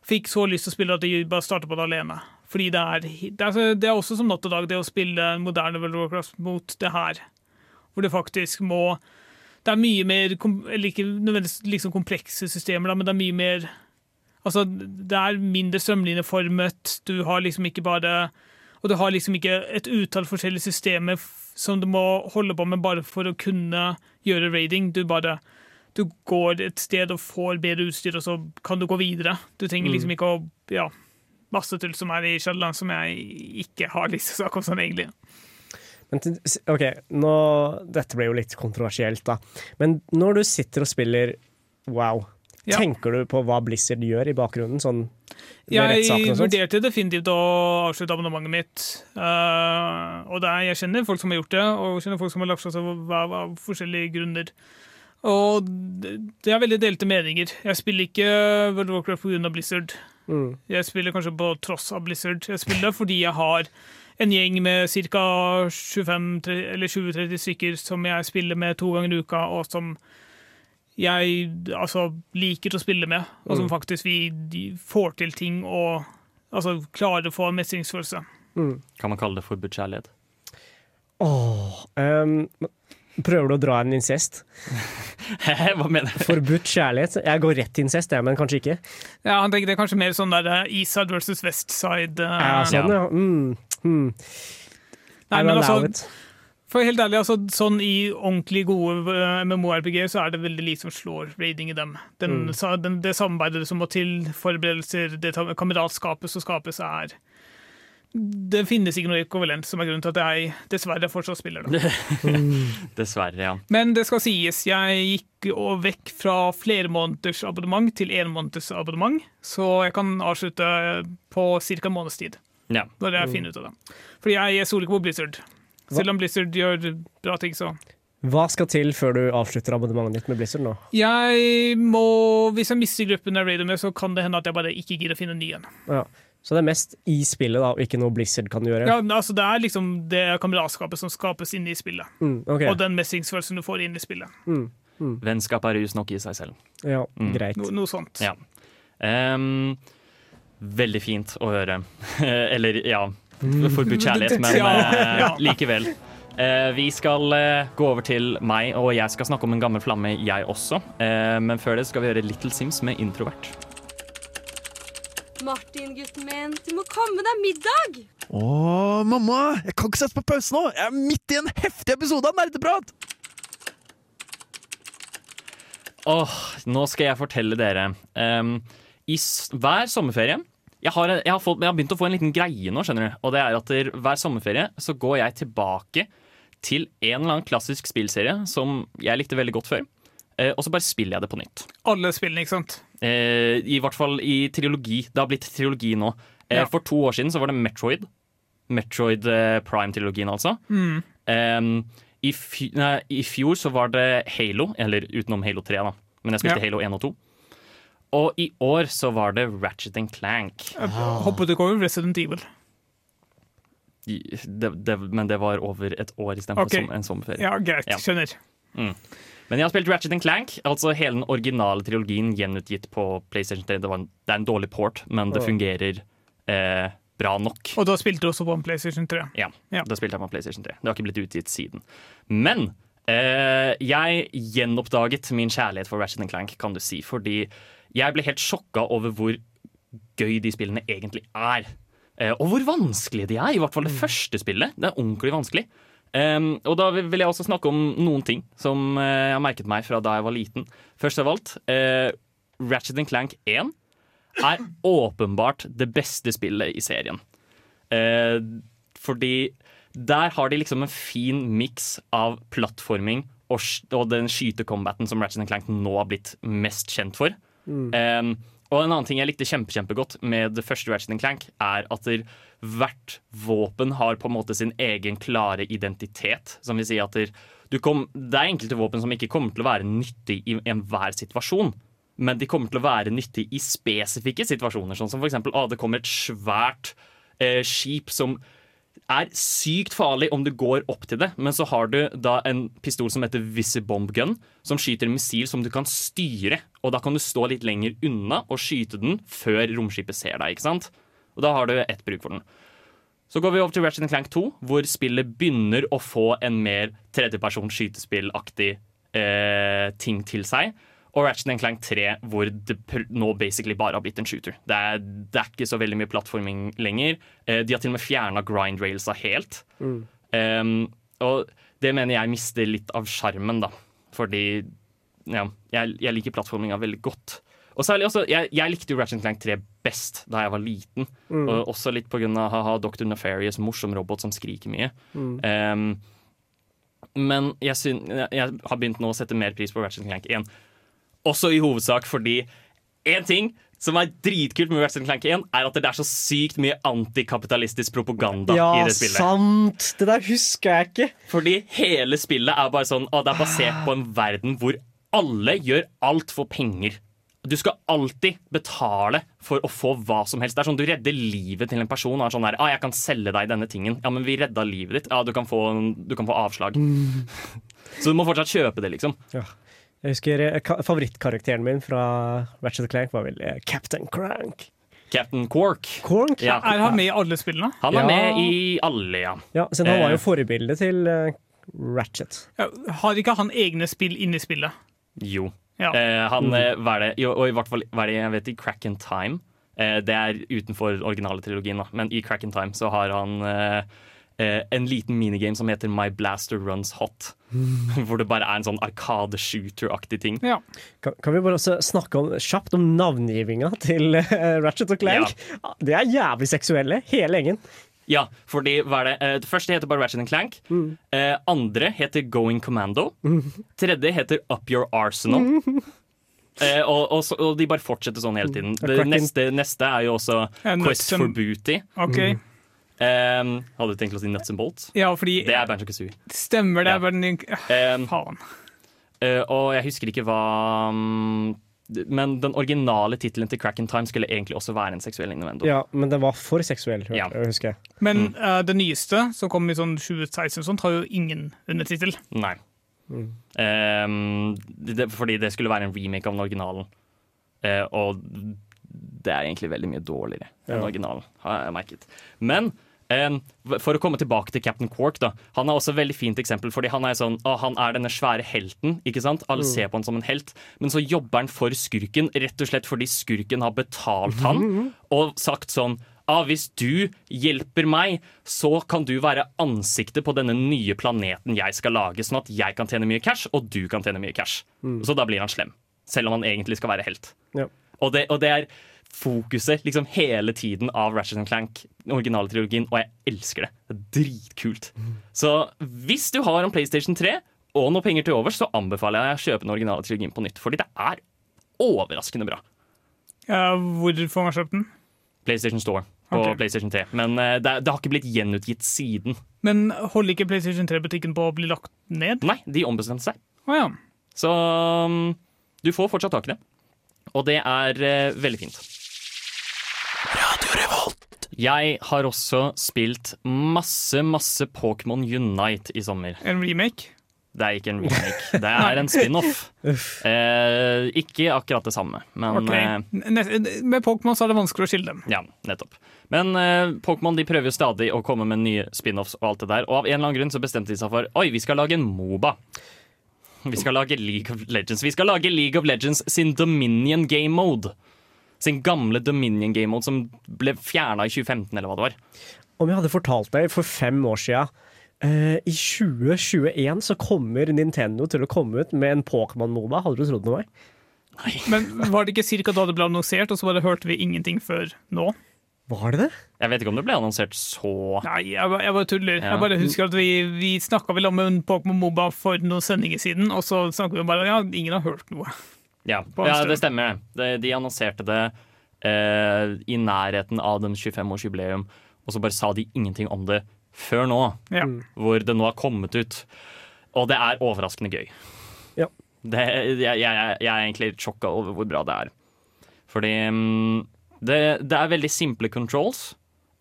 Fikk så lyst til å spille at de bare startet på det alene. Fordi det er, det er, det er også som natt og dag, det å spille en moderne World of Warcraft mot det her. Hvor det faktisk må Det er mye mer Eller ikke nødvendigvis liksom komplekse systemer, da, men det er mye mer Altså, det er mindre strømlinjeformet. Du har liksom ikke bare Og du har liksom ikke et utall forskjellige systemer som du må holde på med bare for å kunne gjøre raiding. Du bare du går et sted og får bedre utstyr, og så kan du gå videre. Du trenger liksom ikke å Ja, masse tull som er i Shadowland som jeg ikke har lyst til å snakke om sånn, egentlig. Men OK, nå, dette ble jo litt kontroversielt, da. Men når du sitter og spiller wow, Ja. tenker du på hva Blizzard gjør i bakgrunnen? Sånn ja, Jeg vurderte definitivt å avslutte abonnementet mitt. Uh, og er, jeg kjenner folk som har gjort det, og kjenner folk som har lagt seg av av forskjellige grunner. Og det er veldig delte meninger. Jeg spiller ikke World of Warcraft pga. Blizzard. Mm. Jeg spiller kanskje på tross av Blizzard. Jeg spiller fordi jeg har en gjeng med ca. 20-30 stykker som jeg spiller med to ganger i uka, og som jeg altså, liker å spille med. Og som faktisk vi får til ting og altså, klarer å få en mestringsfølelse. Kan man kalle det forbudt kjærlighet? Åh, ehm, prøver du å dra en incest? Hva mener du? Forbudt kjærlighet? Jeg går rett til incest, jeg, men kanskje ikke. Ja, han tenker det er kanskje mer sånn der eh, Eastside versus Westside. Uh, Ja, sånn, ja. Mm. Mm. Nei, men altså. For helt ærlig, altså, sånn i ordentlig gode uh, MMO-RPG så er det veldig lite som slår raiding i dem. Den, Mm. sa, den, det samarbeidet som må til, forberedelser, det kameratskapet som skapes, er Det finnes ikke noe ekvivalent, som er grunnen til at jeg dessverre fortsatt spiller det. Dessverre, ja. Men det skal sies, jeg gikk vekk fra flere måneders abonnement til én måneders abonnement, så jeg kan avslutte på ca. en måneds tid. ja. Når jeg finner ut av det. Fordi jeg stoler ikke på Blizzard. Selv om Blizzard gjør bra ting, så Hva skal til før du avslutter abonnementet ditt med Blizzard nå? Jeg må, Hvis jeg mister gruppen jeg raider med, så kan det hende at jeg bare ikke gidder å finne en ny en. Ja. Så det er mest i spillet, da, og ikke noe Blizzard kan gjøre? Ja, altså Det er liksom det kameratskapet som skapes inne i spillet. Mm, okay. Og den mestringsfølelsen du får inn i spillet. Vennskap er rus nok i seg selv. Ja, Mm. greit. No, noe sånt. Ja. Um, veldig fint å høre. Eller ja, forbudt kjærlighet, men eh, likevel. Uh, vi skal uh, gå over til meg, og jeg skal snakke om en gammel flamme, jeg også. Eh, men før det skal vi gjøre Little Sims med introvert. Martin, gutten min, du må komme deg middag! Å, mamma! Jeg kan ikke sette på pause nå! Jeg er midt i en heftig episode av Nerdeprat! Åh, nå skal jeg fortelle dere. Um, I s hver sommerferie jeg har, jeg, har fått, jeg har begynt å få en liten greie nå, skjønner du. Og det er at der, hver sommerferie så går jeg tilbake til en eller annen klassisk spillserie som jeg likte veldig godt før. Eh, og så bare spiller jeg det på nytt. Alle spillene, ikke sant? Eh, I hvert fall i trilogi. Det har blitt trilogi nå. Eh, Ja. For to år siden så var det Metroid. Metroid Prime-trilogien, altså. Mm. Em, i, nei, I fjor så var det Halo, eller utenom Halo 3, da. Men jeg spilte Ja. Halo 1 og 2. Og i år så var det Ratchet and Clank. Jeg håper det går over Resident Evil. Det, det, men det var over et år istedenfor okay. som en sommerferie. Ja, greit. Ja. Skjønner. Men jeg har spilt Ratchet and Clank, altså hele den originale trilogien gjenutgitt på PlayStation 3. Det, var en, det er en dårlig port, men det fungerer eh, bra nok. Og da spilte du også på en PlayStation 3. Ja, Ja. da spilte jeg på PlayStation 3. Det har ikke blitt utgitt siden. Men eh, jeg gjenoppdaget min kjærlighet for Ratchet Clank, kan du si. Fordi jeg ble helt sjokka over hvor gøy de spillene egentlig er. Eh, og hvor vanskelige de er. I hvert fall det første spillet. Det er ordentlig vanskelig. Em, og da vil jeg også snakke om noen ting som uh, jeg har merket meg fra da jeg var liten. Først av alt, uh, Ratchet Clank 1 er åpenbart det beste spillet i serien. Uh, fordi der har de liksom en fin miks av plattforming og, og den skytecombaten som Ratchet Clank nå har blitt mest kjent for. Eh, og en annen ting jeg likte kjempe, kjempegodt med det første Ratchet Clank, er at der, hvert våpen har på en måte sin egen klare identitet. Som vil si at kom, det er enkelte våpen som ikke kommer til å være nyttig i enhver situasjon. Men de kommer til å være nyttig i spesifikke situasjoner. Sånn som for eksempel, ah, det kommer et svært eh, skip som er sykt farlig om du går opp til det, men så har du da en pistol som heter Visibomb Gun, som skyter en missil som du kan styre. Og da kan du stå litt lenger unna og skyte den før romskipet ser deg. ikke sant? Og da har du ett bruk for den. Så går vi over til Ratchet Clank 2, hvor spillet begynner å få en mer tredjepersons skytespillaktig eh, ting til seg. Og Ratchet Clank 3, hvor det nå basically bare har blitt en shooter. Det er, det er ikke så veldig mye plattforming lenger. Eh, de har til og med fjerna grind railsa helt. Um, og det mener jeg mister litt av sjarmen, da. Fordi ja, jeg, jeg liker plattforminga veldig godt. Og særlig også, jeg, jeg likte jo Ratchet Clank 3 best da jeg var liten. Og også litt på grunn av Dr. Nefarious, morsom robot som skriker mye. Um, men jeg, syn, jeg, har begynt nå å sette mer pris på Ratchet Clank 1. Også i hovedsak fordi én ting som er dritkult med Ratchet Clank 1, er at det er så sykt mye antikapitalistisk propaganda Ja, i det spillet. sant! Det der husker jeg ikke. Fordi hele spillet er bare sånn Å, det er basert på en verden hvor alle gjør alt for penger. Du skal alltid betale for å få hva som helst. Det er sånn Du redder livet til en person. Og er sånn der, ah, 'Jeg kan selge deg denne tingen.' Ja, men vi redda livet ditt. Ja, du kan få, du kan få avslag. Så du må fortsatt kjøpe det, liksom. Ja. Jeg husker eh, Favorittkarakteren min fra Ratchet Clank var vel eh, Captain Crank. Captain Quark. Quark? Ja. Er han med i alle spillene? Han er Ja. med i alle, ja. Ja, så han var Eh. jo forbildet til eh, Ratchet. Ja, har ikke han egne spill inni spillet? Jo. Ja. Eh, han, eh, hva er det? Og i hvert fall, hva er det jeg vet i Crack in Time? Eh, det er utenfor originale trilogien, da. men i Crack in Time så har han eh, eh, en liten minigame som heter My Blaster Runs Hot. Hvor det bare er en sånn Arkade shooter-aktig ting. Ja. Kan, kan vi bare også snakke om, kjapt om navngivinga til uh, Ratchet og Clank? Det er jævlig seksuelle, hele gjengen. Ja, fordi hva er det? Eh, det første heter bare Ratchet Clank. Eh, andre heter Going Commando. Tredje heter Up Your Arsenal. Eh, og, og, så, og de bare fortsetter sånn hele tiden. Det neste, neste er jo også Ja, Quest and- for Booty. Okay. Um, hadde du tenkt å si Nuts and Bolts? Ja, fordi Det er Banjo Kazooie. Stemmer det. Ja. bare Eh, Faen. Uh, og jeg husker ikke hva mm, Men den originale tittelen til Crack in Time skulle egentlig også være en seksuell innuendo. Ja, men den var for seksuell, Ja. husker jeg. Men Mm. uh, det nyeste, som kom i sånn 2016, sånt, har jo ingen undertittel. Nei. Eh, det, fordi det skulle være en remake av den originalen. Uh, og det er egentlig veldig mye dårligere enn Ja. originalen, har jeg merket. Men for å komme tilbake til Captain Quark, da. Han er også et veldig fint eksempel, fordi han er sånn å, Han er denne svære helten, ikke sant? Alle ser på han som en helt, men så jobber han for skurken, rett og slett fordi skurken har betalt han og sagt sånn ah, hvis du hjelper meg, så kan du være ansiktet på denne nye planeten jeg skal lage, sånn at jeg kan tjene mye cash, og du kan tjene mye cash. Så da blir han slem. Selv om han egentlig skal være helt. Ja. Og det, og det er fokuset liksom hele tiden av Ratchet Clank, den originale trilogien, og jeg elsker det. Det er dritkult. Så hvis du har en PlayStation 3 og noe penger til overs, så anbefaler jeg å kjøpe den originale trilogien på nytt, fordi det er overraskende bra. Ja, hvor får man kjøpt den? PlayStation Store og okay. PlayStation 3. Men eh, det, det har ikke blitt gjenutgitt siden. Men holder ikke PlayStation 3-butikken på å bli lagt ned? Nei, de ombestemte seg. Oh, ja. Så um, du får fortsatt tak i det. Og det er eh, veldig fint. Jeg har også spilt masse, masse Pokémon Unite i sommer. En remake? Det er ikke en remake, det er en spin-off. Eh, ikke akkurat det samme, men okay. eh, Med Pokémon så er det vanskelig å skille dem. Ja, nettopp. Men eh, Pokémon de prøver jo stadig å komme med nye spin-offs og alt det der. Og av en eller annen grunn så bestemte de seg for Oi, vi skal lage en Moba. Vi skal lage League of Legends. Vi skal lage League of Legends sin Dominion game mode. Sin gamle Dominion game mode som ble fjerna i 2015, eller hva det var. Om jeg hadde fortalt deg for fem år sia uh, I 2021 så kommer Nintendo til å komme ut med en Pokémon-Moba. Hadde du trodd noe? meg? Men var det ikke cirka da det ble annonsert, og så bare hørte vi ingenting før nå? Var det det? Jeg vet ikke om det ble annonsert så Nei, jeg, jeg bare tuller. Ja. Jeg bare husker at Vi, vi snakka vel om en Pokémon Moba for noen sendinger siden, og så snakket vi bare ja, ingen har hørt noe. Ja, ja det stemmer. det. De, de annonserte det eh, i nærheten av den 25-årsjubileum, og så bare sa de ingenting om det før nå, Ja. hvor det nå har kommet ut. Og det er overraskende gøy. Ja. Det, jeg, jeg, jeg er egentlig litt sjokka over hvor bra det er. Fordi mm, det, det er veldig simple controls,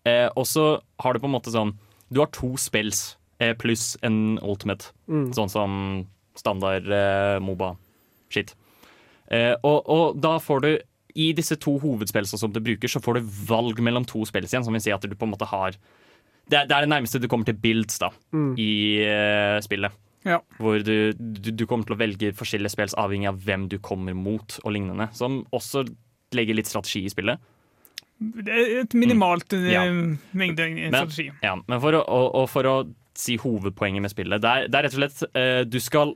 eh, og så har du på en måte sånn Du har to spills eh, pluss en ultimate, sånn som standard eh, Moba-shit. Eh, og, og da får du i disse to hovedspillene som du bruker, så får du valg mellom to spill igjen, som vil si at du på en måte har Det er det, er det nærmeste du kommer til builds da, i eh, spillet. Ja. Hvor du, du, du kommer til å velge forskjellige spill avhengig av hvem du kommer mot, og lignende. Som også legger litt strategi i spillet. Det er et minimalt mm. Ja. mengde Men, strategi. ja, men for å, og, og for å si hovedpoenget med spillet, det er, det er rett og slett uh, Du skal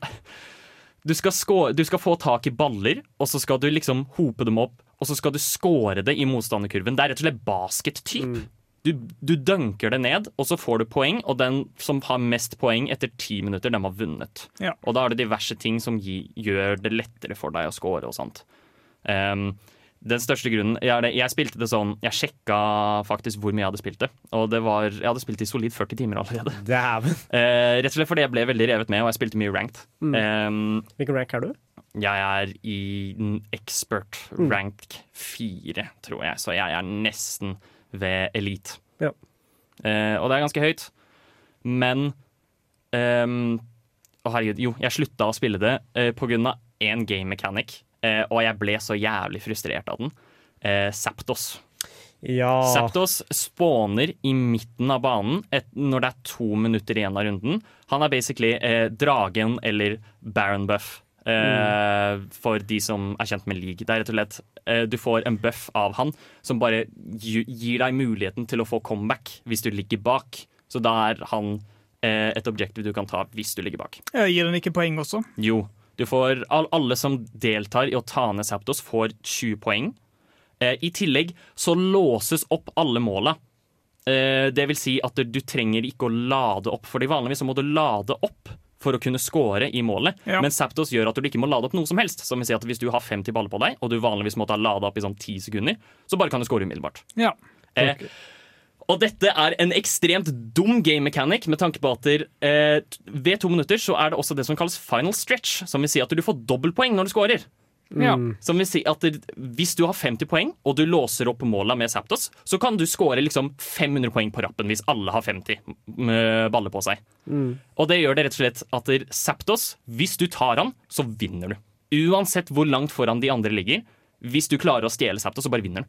du skal, skå- du skal få tak i baller, og så skal du liksom hope dem opp, og så skal du score det i motstanderkurven. Det er rett og slett basket-typ. Du, du dunker det ned, og så får du poeng, og den som har mest poeng etter ti minutter, den har vunnet. Ja. Og da er det diverse ting som gi, gjør det lettere for deg å score og sånt. Ehm, den største grunnen jeg, jeg spilte det sånn Jeg sjekka faktisk hvor mye jeg hadde spilt det. Og det var, jeg hadde spilt i solid 40 timer allerede. Eh, rett og slett fordi jeg ble veldig revet med, og jeg spilte mye ranked. Ehm, Hvilken rank er du? Jeg er i expert Mm. rank 4, tror jeg, så jeg er nesten ved elite. Ja. Eh, og det er ganske høyt. Men ehm, Å, herregud. Jo, jeg slutta å spille det eh, av én game mechanic, og jeg ble så jævlig frustrert av den. Eh, Zapdos. Ja. Zapdos spawner i midten av banen et, når det er to minutter igjen av runden. Han er basically eh, dragen eller Baron buff. Eh, For de som er kjent med league. Det er rett og slett eh, Du får en buff av han som bare gir deg muligheten til å få comeback hvis du ligger bak. Så da er han eh, et objektiv du kan ta hvis du ligger bak. Jeg gir den ikke poeng også. Jo. Du får, alle som deltar i å ta ned Zapdos, får 20 poeng. Eh, I tillegg så låses opp alle måla. Eh, det vil si at du, trenger ikke å lade opp, fordi vanligvis så må du lade opp for å kunne score i målet. Ja. Men Zapdos gjør at du ikke må lade opp noe som helst. Som vil si at Hvis du har 50 baller på deg, og du vanligvis måtte ha lada opp i sånn 10 sekunder, så bare kan du score umiddelbart. Ja. Eh, og dette er en ekstremt dum game mechanic, med tanke på at eh, ved to minutter så er det også det som kalles final stretch, som vil si at du får dobbeltpoeng når du scorer. ja. Som vil si at Hvis du har 50 poeng, og du låser opp måla med Zapdos, så kan du score liksom 500 poeng på rappen hvis alle har 50 m- baller på seg. Og det gjør det rett og slett at Zapdos, hvis du tar han, så vinner du. Uansett hvor langt foran de andre ligger. Hvis du klarer å stjele Zapdos, så bare vinner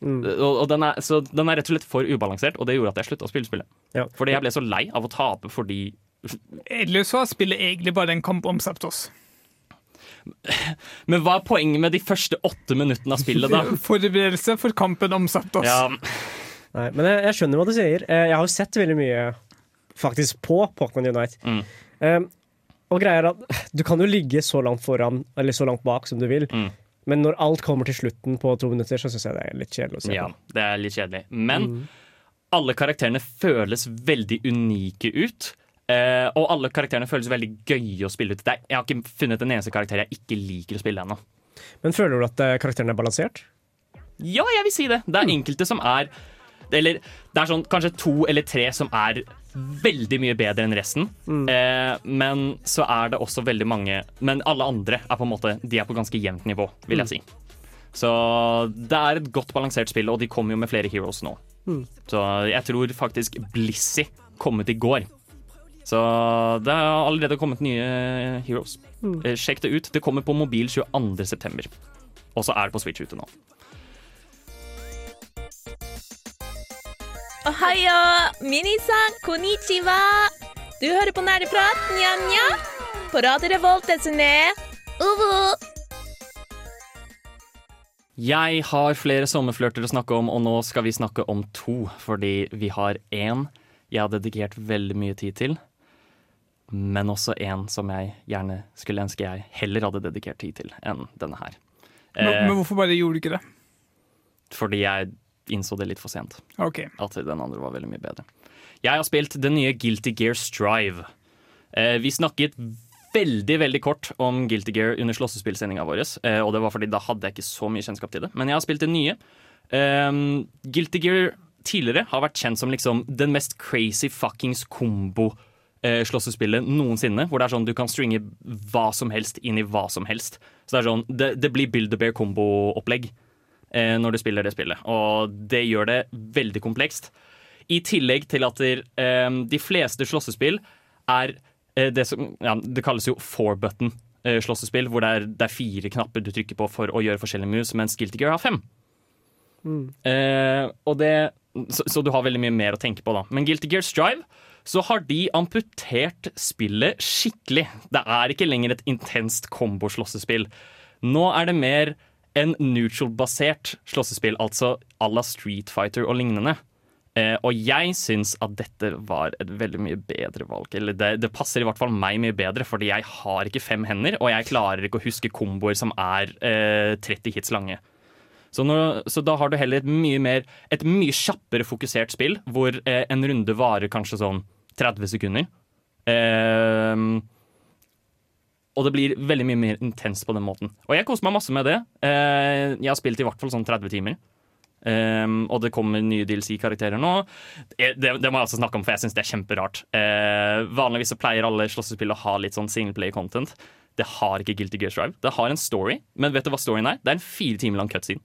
du. Og, og den, er, så den er rett og slett for ubalansert, og det gjorde at jeg slutta å spille spillet. Ja. Fordi jeg ble så lei av å tape fordi Ellers så spiller egentlig bare en kamp om Septos. Men hva er poenget med de første åtte minuttene av spillet, da? Forberedelse for kampen om Septos. Ja, Nei, men jeg, jeg skjønner hva du sier. Eh, Jeg har jo sett veldig mye faktisk på Pokémon Unite. Mm. Um, og greia er at du kan jo ligge så langt foran eller så langt bak som du vil. Mm. Men når alt kommer til slutten på to minutter, så syns jeg det er litt kjedelig å se ja, det er litt kjedelig. Men alle karakterene føles veldig unike ut. Uh, og alle karakterene føles veldig gøye å spille ut. Det er, jeg har ikke funnet en eneste karakter jeg ikke liker å spille ennå. Men føler du at uh, karakteren er balansert? Ja, jeg vil si det. Det er enkelte som er Eller det er sånn kanskje to eller tre som er veldig mye bedre enn resten. Eh, men så er det også veldig mange Men alle andre er på en måte De er på ganske jevnt nivå, vil jeg si. Så det er et godt balansert spill, og de kommer jo med flere heroes nå. Så jeg tror faktisk Blissey kom ut i går. Så det har allerede kommet nye heroes. Eh, Sjekk det ut. Det kommer på mobil 22.9. Og så er det på Switch ute nå. Ohayo, minisan, konnichiwa. Du hører på Nerdeprat, nja-nja. På Radio Revolt, desune. Uvu. Jeg har flere sommerflørter å snakke om, og nå skal vi snakke om to. Fordi vi har én jeg har dedikert veldig mye tid til, men også en som jeg gjerne skulle ønske jeg heller hadde dedikert tid til enn denne her. Men, Eh, men hvorfor bare gjorde du ikke det? fordi jeg innså det litt for sent. Okay. at den andre var veldig mye bedre. Jeg har spilt den nye Guilty Gear Strive. Eh, vi snakket veldig veldig kort om Guilty Gear under slåssespillsendinga vår, eh, og det var fordi da hadde jeg ikke så mye kjennskap til det. Men jeg har spilt det nye. Eh, Guilty Gear tidligere har vært kjent som liksom den mest crazy fuckings kombo eh, slåssespillet noensinne. Hvor det er sånn du kan stringe hva som helst inn i hva som helst. Så det er sånn, det, det blir Build når du spiller det spillet. Og det gjør det veldig komplekst. I tillegg til at eh, de fleste slåssespill er eh, det som ja, Det kalles jo four button eh, slåssespill, hvor det er, det er fire knapper du trykker på for å gjøre forskjellige moves, mens Guilty Gear har fem. Eh, og det, så, så du har veldig mye mer å tenke på, da. Men Guilty Gear Strive så har de amputert spillet skikkelig. Det er ikke lenger et intenst komboslåssespill. Nå er det mer en neutral-basert slåssespill, altså à la Street Fighter og lignende. Eh, og jeg syns at dette var et veldig mye bedre valg. Eller det, det passer i hvert fall meg mye bedre, fordi jeg har ikke fem hender, og jeg klarer ikke å huske komboer som er eh, 30 hits lange. Så, når, så da har du heller et mye, mer, et mye kjappere fokusert spill, hvor eh, en runde varer kanskje sånn 30 sekunder. Ehm, og det blir veldig mye mer intenst på den måten. Og jeg koser meg masse med det. Eh, jeg har spilt i hvert fall sånn 30 timer. Um, og det kommer nye DLC-karakterer nå. Det, det, det må jeg også snakke om, for jeg syns det er kjemperart. Uh, vanligvis så pleier alle slåssespill å ha litt sånn singleplay content. Det har ikke Guilty Gear Strive. Det har en story, men vet du hva storyen er? Det er en fire timer lang cutscene.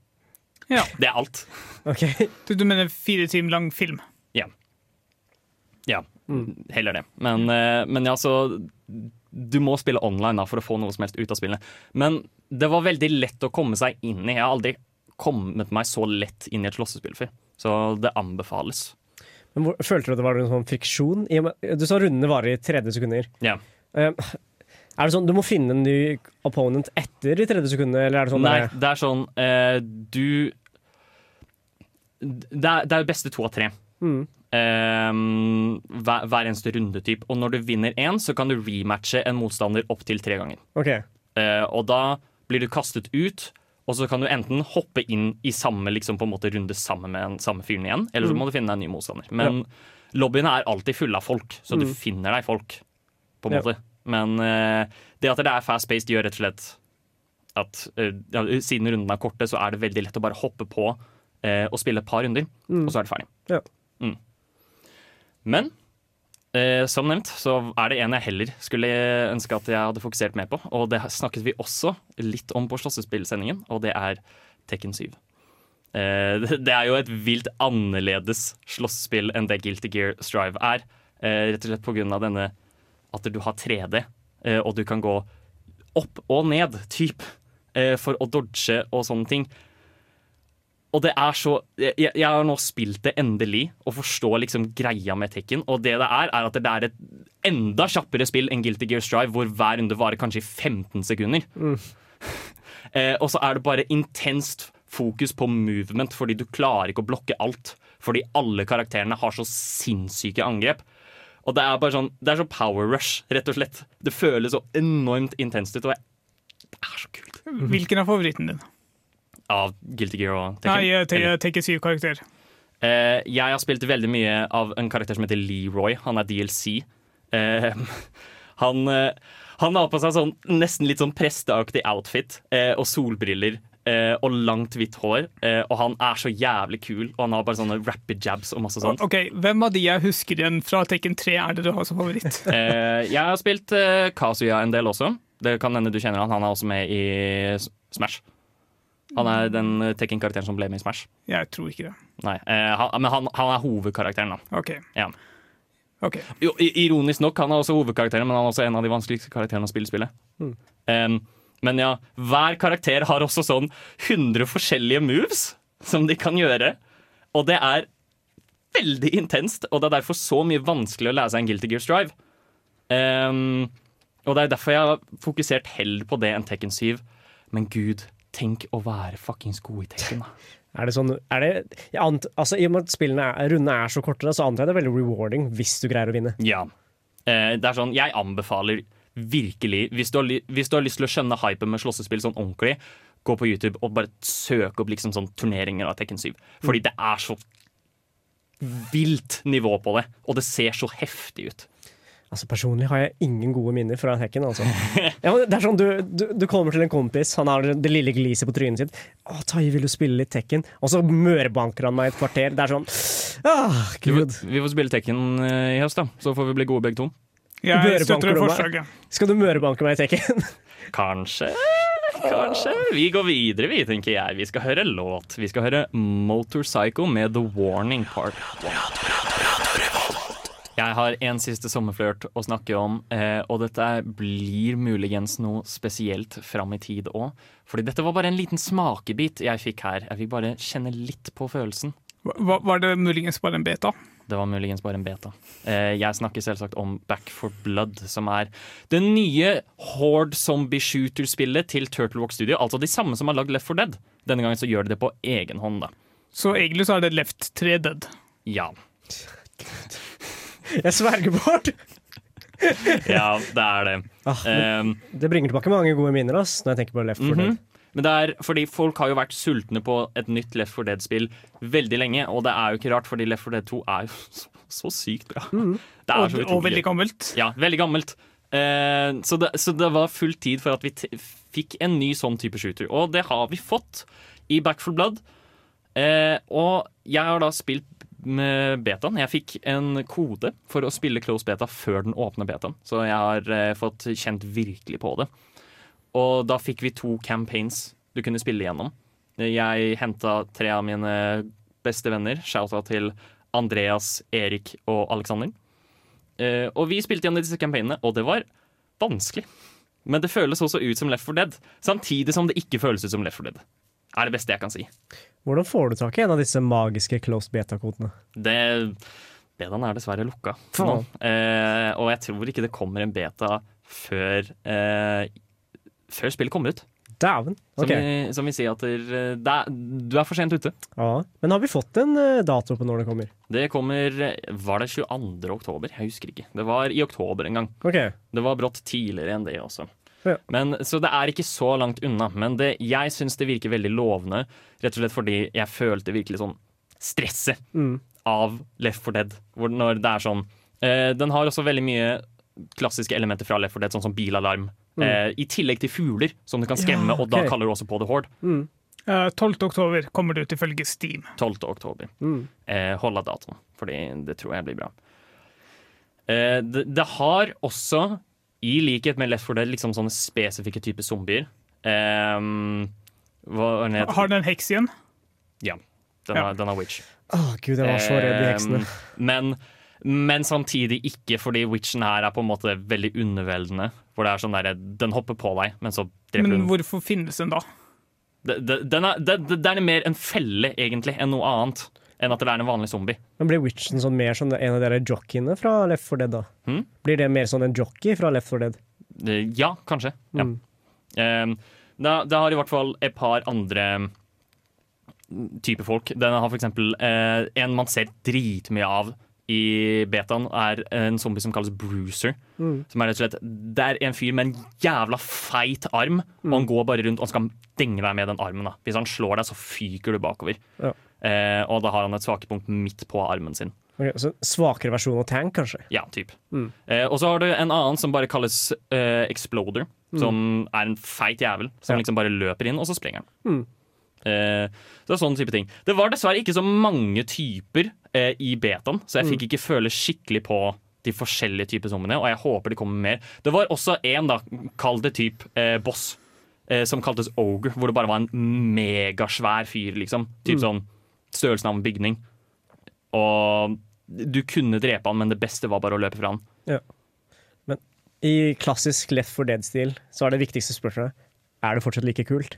Ja. Det er alt. Du, du mener fire timer lang film? Ja. Ja, heller det. Men, eh, men ja, så Du må spille online da, for å få noe som helst ut av spillene. Men det var veldig lett å komme seg inn i. Jeg har aldri kommet meg så lett inn i et slåssespill før. Så det anbefales. Men hvor, følte du at det var en sånn friksjon? Du sa rundene varer i 30 sekunder. Ja. Eh, er det sånn du må finne en ny opponent etter i 30 sekunder, eller er det sånn Nei, det- det er sånn uh, Du Det er, det er beste to av tre. Mm. Eh, hver, hver eneste rundetype. Og når du vinner én, så kan du rematche en motstander opptil tre ganger. Okay. Eh, og da blir du kastet ut, og så kan du enten hoppe inn i samme liksom, på en måte, runde sammen med den samme fyren igjen, eller så Mm. må du finne deg en ny motstander. Men lobbyene er alltid fulle av folk, så du Mm. finner deg folk, på en Ja. måte. Men eh, det at det er fast-paced, gjør rett og slett at uh, ja, siden rundene er korte, så er det veldig lett å bare hoppe på og spille et par runder, Mm. og så er det ferdig. Ja. Men eh, som nevnt så er det en jeg heller skulle ønske at jeg hadde fokusert mer på. Og det snakket vi også litt om på slåssespillsendingen, og det er Tekken 7. Eh, det er jo et vilt annerledes slåssespill enn det Guilty Gear Strive er. Eh, rett og slett av denne at du har 3D, eh, og du kan gå opp og ned, typ, eh, for å dodge og sånne ting. Og det er så jeg, jeg har nå spilt det endelig og forstår liksom greia med Tekken. Og det det er, er at det er et enda kjappere spill enn Guilty Gear Strive, hvor hver runde varer kanskje i 15 sekunder. eh, og så er det bare intenst fokus på movement, fordi du klarer ikke å blokke alt. Fordi alle karakterene har så sinnssyke angrep. Og det er bare sånn, det er så power rush, rett og slett. Det føles så enormt intenst ut. Og jeg, Hvilken er favoritten din? Av Guilty Gear og Tekken. Nei, Tekken Eller- tenker syv karakter. Eh, jeg har spilt veldig mye av en karakter som heter Leroy. Han er DLC. Uh, han, uh, han har på seg sånn nesten litt sånn presteaktig outfit eh, og solbriller. eh, og langt, hvitt hår. eh, og han er så jævlig kul, og han har bare sånne rapid jabs og masse sånt. Ok, Hvem av de jeg husker igjen fra Tekken 3 er det du har som favoritt? Eh, jeg har spilt eh, Kazuya en del også. Det kan hende du kjenner han. Han er også med i Smash. Han er den eh, Tekken-karakteren som ble med i Smash. Jeg tror ikke det. Nei, eh, han, Men han, han er hovedkarakteren, da. Ok. Ja. okay. Jo, ironisk nok, han er også hovedkarakteren, men han er også en av de vanskeligste karakterene å spille spillet. Mm. Um, men ja, hver karakter har også sånn 100 forskjellige moves som de kan gjøre. Og det er veldig intenst, og det er derfor så mye vanskelig å lære seg en Guilty Gear Strive. Um, og det er derfor jeg har fokusert heller på det enn Tekken 7. Men gud, tenk å være fuckings god i Tekken, da. Er det sånn er det, jeg ant, altså, I og med at spillene er, rundene er så korte, så antar jeg det er veldig rewarding hvis du greier å vinne. Ja. Eh, det er sånn, jeg anbefaler virkelig hvis du, har, hvis du har lyst til å skjønne hypen med slåssespill sånn ordentlig, gå på YouTube og bare søk opp liksom sånn turneringer av Tekken 7. Fordi det er så vilt nivå på det, og det ser så heftig ut. Altså Personlig har jeg ingen gode minner fra Tekken. Altså. Ja, det er sånn, du, du, du kommer til en kompis, han har det lille gliset på trynet sitt. 'Å, Tai, vil du spille litt Tekken?' Og så mørbanker han meg et kvarter. Det er sånn ah, Vi Gud. får, vi får spille Tekken eh, i høst, da. Så får vi bli gode begge to. Jeg Mørebanker støtter forslaget. Skal du mørbanke meg i Tekken? Kanskje. Kanskje. Vi går videre, vi, tenker jeg. Vi skal høre låt. Vi skal høre Motorcycle med The Warning Part 1. Jeg har en siste sommerflørt å snakke om, eh, og dette blir muligens noe spesielt fram i tid òg. Fordi dette var bare en liten smakebit jeg fikk her. Jeg fikk bare kjenne litt på følelsen. Hva- Var det muligens bare en beta? Det var muligens bare en beta. Eh, jeg snakker selvsagt om Back for Blood, som er det nye Horde Zombie Shooter-spillet til Turtle Rock Studio. Altså de samme som har lagd Left for Dead. Denne gangen så gjør de det på egen hånd, da. Så egentlig så er det Left 3 Dead. Ja. Jeg sverger bort! ja, det er det. Ah, Um, det bringer tilbake mange gode minner ass, når jeg tenker på Left 4 Mhm. Dead. Men det er fordi folk har jo vært sultne på et nytt Left 4 Dead-spill veldig lenge, og det er jo ikke rart, fordi Left 4 Dead 2 er jo så, så sykt bra. Det er Og, så og veldig gammelt. Ja, veldig gammelt. Uh, så, det, så det var full tid for at vi t fikk en ny sånn type shooter. Og det har vi fått i Back 4 Blood. Uh, og jeg har da spilt med betaen. Jeg fikk en kode for å spille close beta før den åpne betaen. Så jeg har eh, fått kjent virkelig på det. og da fikk vi to campaigns du kunne spille gjennom. Jeg henta tre av mine beste venner. Shouta til Andreas, Erik og Alexander. Eh, og vi spilte gjennom disse campaignene, og det var vanskelig. Men det føles også ut som Left 4 Dead, samtidig som det ikke føles ut som Left 4 Dead. Er det beste jeg kan si. Hvordan får du tak i en av disse magiske closed beta-kodene? Det Betaen er dessverre lukka nå. Eh, og jeg tror ikke det kommer en beta før eh, Før spillet kommer ut. Dæven. Som, Ok. vi, som vil si at der, er, du er for sent ute. Ja. Men har vi fått en eh, dato på når det kommer? Det kommer Var det 22. oktober? Jeg husker ikke. Det var i oktober en gang. Okay. Det var brått tidligere enn det også. Ja. Men, så det er ikke så langt unna. Men det, jeg syns det virker veldig lovende, rett og slett fordi jeg følte virkelig sånn stresset Mm. av Left 4 Dead. Hvor, når det er sånn eh, Den har også veldig mye klassiske elementer fra Left 4 Dead, sånn som bilalarm. Mm. Eh, I tillegg til fugler, som du kan skremme, Ja, og da kaller du også på The Horde. Eh, 12. oktober kommer det ut ifølge Steam. 12. oktober. Mm. Eh, hold av datoen, fordi det tror jeg blir bra. Eh, det, det har også, i likhet med Left 4 Dead, liksom sånne spesifikke typer zombier. Um, hva den het? Har den en heks igjen? Ja. Den Ja. har, den er Witch. Å gud, jeg var så redd i heksene. Um, men, men samtidig ikke, fordi Witchen her er på en måte veldig underveldende. Hvor det er sånn der, Den hopper på deg, men så dreper Men hun. hvorfor finnes den da? Det, det, den er, det, det er mer en felle, egentlig, enn noe annet. Enn at det er en vanlig zombie. Men blir Witchen sånn mer som en av dere jockeyene fra Left 4 Dead, da? Hmm? Blir det mer sånn en jockey fra Left 4 Dead? Eh, Ja, kanskje. Ja. Mm. Um, det, det har i hvert fall et par andre typer folk. Den har for eksempel eh, en man ser dritmye av i betaen, er en zombie som kalles Bruiser. Mm. Som er rett og slett Det er en fyr med en jævla feit arm, og han går bare rundt og skal denge deg med den armen. Da. Hvis han slår deg, så fyker du bakover. Ja. Eh, og da har han et svakepunkt midt på armen sin. Okay, så svakere versjon av Tank, kanskje? Ja, typ. Mm. Eh, og så har du en annen som bare kalles eh, Exploder. Mm. Som er en feit jævel som Ja. liksom bare løper inn, og så sprenger den. Mm. Eh, så det er sånne type ting. Det var dessverre ikke så mange typer eh, i betaen, så jeg Mm. fikk ikke føle skikkelig på de forskjellige typer zombiene, og jeg håper det kommer mer. Det var også en, da, kall det typ eh, boss, eh, som kaltes Ogre, hvor det bare var en megasvær fyr, liksom. Typ Mm. sånn størrelsen av en bygning. Og du kunne drepe han, men det beste var bare å løpe fra han. Ja. Men i klassisk Left for Dead-stil så er det viktigste spørsmålet Er det fortsatt like kult?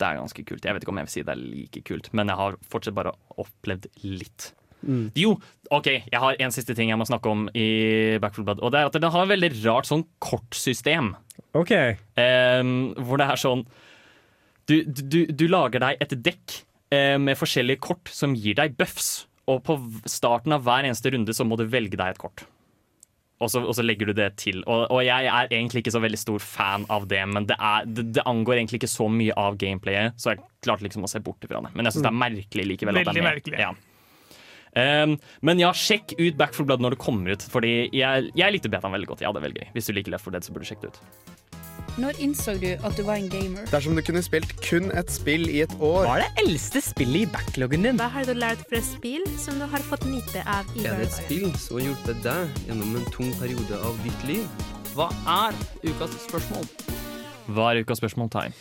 Det er ganske kult. Jeg vet ikke om jeg vil si det er like kult, men jeg har fortsatt bare opplevd litt. Mm. Jo, OK, jeg har en siste ting jeg må snakke om i Back 4 Blood. Og det er at den har et veldig rart sånn kortsystem. OK. um, hvor det er sånn du, du, du lager deg et dekk med forskjellige kort som gir deg buffs. Og på starten av hver eneste runde så må du velge deg et kort. Og så, og så legger du det til. Og, og jeg er egentlig ikke så veldig stor fan av det, men det, er, det, det angår egentlig ikke så mye av gameplayet, så jeg klarte liksom å se bort fra det. Men jeg syns det er merkelig likevel. at det er med. merkelig. Ja. Um, men ja, sjekk ut Back for Blood når det kommer ut, Fordi jeg, jeg likte betaen veldig godt. Jeg hadde er veldig gøy. Hvis du liker Left for Dead, så burde du sjekke det ut. Når innså du at du var en gamer? Dersom du kunne spilt kun et spill i et år Hva er det eldste spillet i backloggen din? Hva har du lært fra spill som du har fått nyte av i Er det et spill som har hjulpet deg gjennom en tung periode av ditt liv? Hva er ukas spørsmål? Hva er ukas spørsmål, Tein?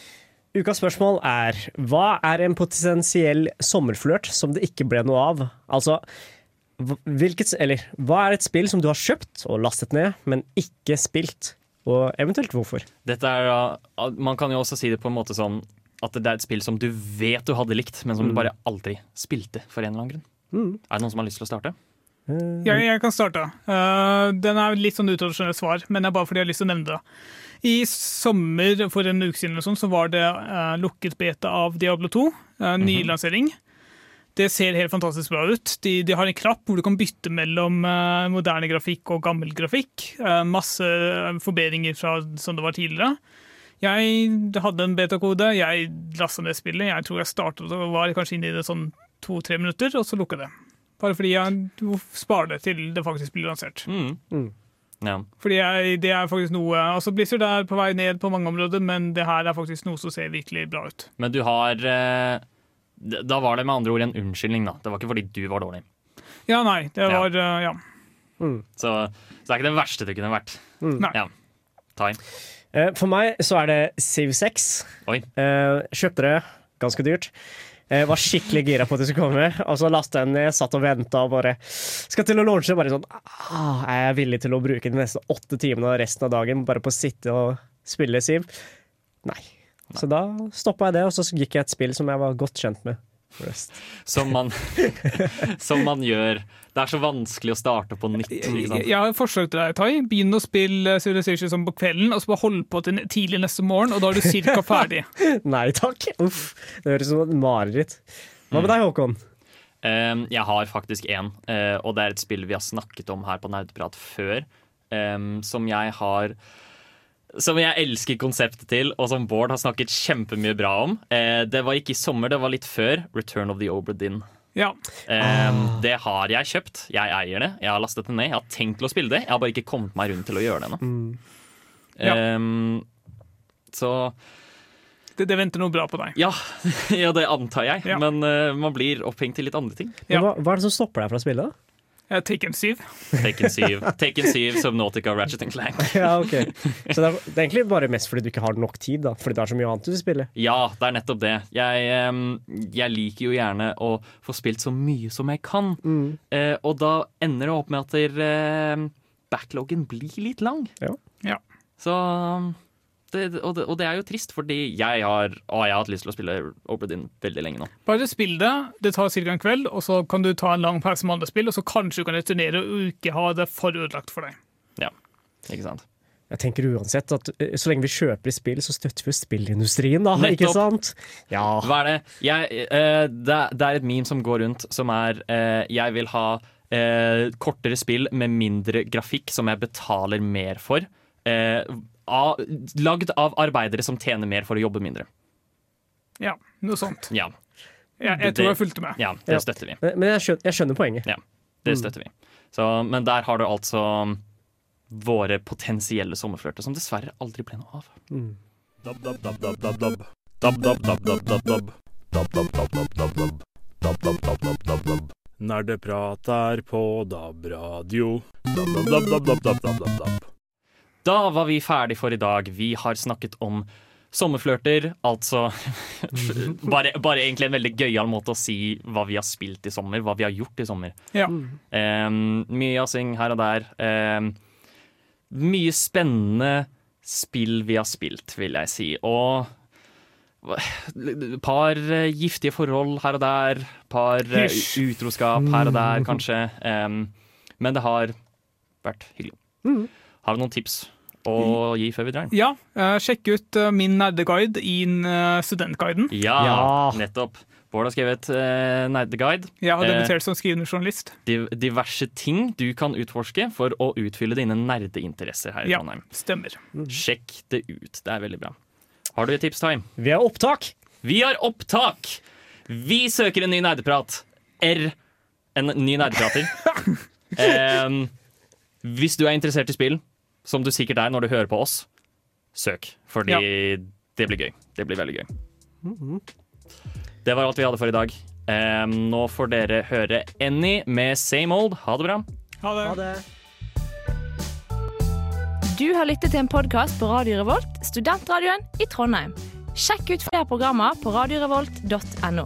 Ukas spørsmål er Hva er en potensiell sommerflørt som det ikke ble noe av? Altså, hvilket, eller, hva er et spill som du har kjøpt og lastet ned, men ikke spilt? Og eventuelt hvorfor? Dette er, da- man kan jo også si det på en måte sånn at det er et spill som du vet du hadde likt, men som du Mm. bare aldri spilte for en eller annen grunn. Mm. Er det noen som har lyst til å starte? Jeg, jeg kan starte. Uh, den er litt sånn utradisjonelt svar, men det er bare fordi jeg har lyst til å nevne det. I sommer for en uke siden eller sånn, så var det uh, lukket beta av Diablo 2. Uh, Nylansering. Det ser helt fantastisk bra ut. De, de har en knapp hvor du kan bytte mellom eh, moderne grafikk og gammel grafikk. Eh, masse forbedringer fra som det var tidligere. Jeg hadde en betakode, jeg lasta ned spillet. Jeg tror jeg startet og var kanskje inne i det sånn to-tre minutter, og så lukka det. Bare fordi jeg sparer det til det faktisk blir lansert. Mm. Ja. Fordi jeg, det er faktisk noe Altså Blizzard er på vei ned på mange områder, men det her er faktisk noe som ser virkelig bra ut. Men du har eh, Da var det med andre ord en unnskyldning, da. Det var ikke fordi du var dårlig. Ja, nei, det Ja. var Ja. Ja. Så, så det er ikke det verste det kunne vært. Nei. Ja. Time. Eh, For meg så er det Civ 6. Oi. Eh, Kjøpte det ganske dyrt. Jeg var skikkelig gira på at det skulle komme, og så lastet jeg den ned, satt og venta og bare Skal til å launche, bare sånn ah, Er jeg villig til å bruke de neste åtte timene og resten av dagen bare på å sitte og spille Siv? Nei. Så da stoppa jeg det, og så gikk jeg et spill som jeg var godt kjent med. Som man, som man gjør. Det er så vanskelig å starte på nytt. Jeg har et forslag til deg, Tai. Begynn å spille Civilization sånn på kvelden, og så bare hold på til tidlig neste morgen, og da er du cirka ferdig. Nei takk. Uff. Det høres ut som et mareritt. Hva med deg, Håkon? Um, jeg har faktisk én, uh, og det er et spill vi har snakket om her på Nerdprat før. Um, som jeg har Som jeg elsker konseptet til, og som Bård har snakket kjempemye bra om. Eh, det var ikke i sommer, det var litt før. Return of the Oberdin. Ja. Eh, Det har jeg kjøpt. Jeg eier det. Jeg har lastet det ned. Jeg har tenkt til å spille det. Jeg har bare ikke kommet meg rundt til å gjøre det ennå. Ja. Eh, så Det, det venter noe bra på deg. ja, ja, det antar jeg. Ja. Men uh, man blir opphengt i litt andre ting. Hva, hva er det som stopper deg fra å spille? da? Taken 7. Taken 7, Taken 7 Subnautica, Ratchet Clank. Ja, ok. Så det er, det er egentlig bare mest fordi du ikke har nok tid, da. Fordi det er så mye annet du vil spille. Ja, det er nettopp det. Jeg, jeg liker jo gjerne å få spilt så mye som jeg kan. Eh, og da ender det opp med at der, eh, backloggen blir litt lang. Ja. Ja. Så det, og, det, og det er jo trist, fordi jeg har, å, jeg har hatt lyst til å spille Oberdin veldig lenge nå. Bare spill det. Det tar ca. en kveld, og så kan du ta en lang pause med andre spill, og så kanskje du kan returnere og ikke ha det for ødelagt for deg. Ja, ikke sant? Jeg tenker uansett at eh, så lenge vi kjøper spill, så støtter vi spillindustrien, da. Nettopp. Ikke sant? Ja. Hva er det? Jeg, uh, det, er- det er et meme som går rundt, som er uh, Jeg vil ha uh, kortere spill med mindre grafikk som jeg betaler mer for. Eh, av, lagd av arbeidere som tjener mer for å jobbe mindre. Ja, noe sånt. Ja, Jeg, jeg tror jeg fulgte med. ja det Ja. støtter vi. Men jeg skjønner, jeg skjønner poenget. Ja, det støtter vi. Så, men der har du altså våre potensielle sommerflørter, som dessverre aldri ble noe av. Dab, dab, dab, dab, dab, dab. Dab, dab, dab, dab, dab, dab. Dab, dab, dab, dab, dab, dab. Dab, dab, dab, dab, dab, dab. Nerdeprat er på DAB-radio. Da var vi ferdig for i dag. Vi har snakket om sommerflørter, altså bare, bare egentlig en veldig gøyal måte å si hva vi har spilt i sommer, hva vi har gjort i sommer. Ja. Um, mye jazzing her og der. Um, mye spennende spill vi har spilt, vil jeg si. Og par eh, giftige forhold her og der. Par eh, Hysj. utroskap her og der, kanskje. Um, men det har vært hyggelig. Har vi noen tips å gi før vi drar? Ja, eh, sjekk ut eh, min nerdeguide i uh, studentguiden. Ja, Ja. nettopp. Bård har skrevet uh, nerdeguide. Jeg har Eh, debutert som skrivende journalist. div diverse ting du kan utforske for å utfylle dine nerdeinteresser her i Ja, Trondheim. stemmer. Sjekk det ut. Det er veldig bra. Har du et tips, Time? Vi har opptak! Vi har opptak! Vi søker en ny nerdeprat. R. En ny nerdeprater. um, hvis du er interessert i spill, som du sikkert er når du hører på oss, søk. Fordi det blir gøy. Det blir veldig gøy. Det var alt vi hadde for i dag. Um, nå får dere høre Annie med Same Old. Ha det bra. Ha det. Ha det. Du har lyttet til en podkast på Radio Revolt, studentradioen i Trondheim. Sjekk ut flere programmer på radiorevolt.no.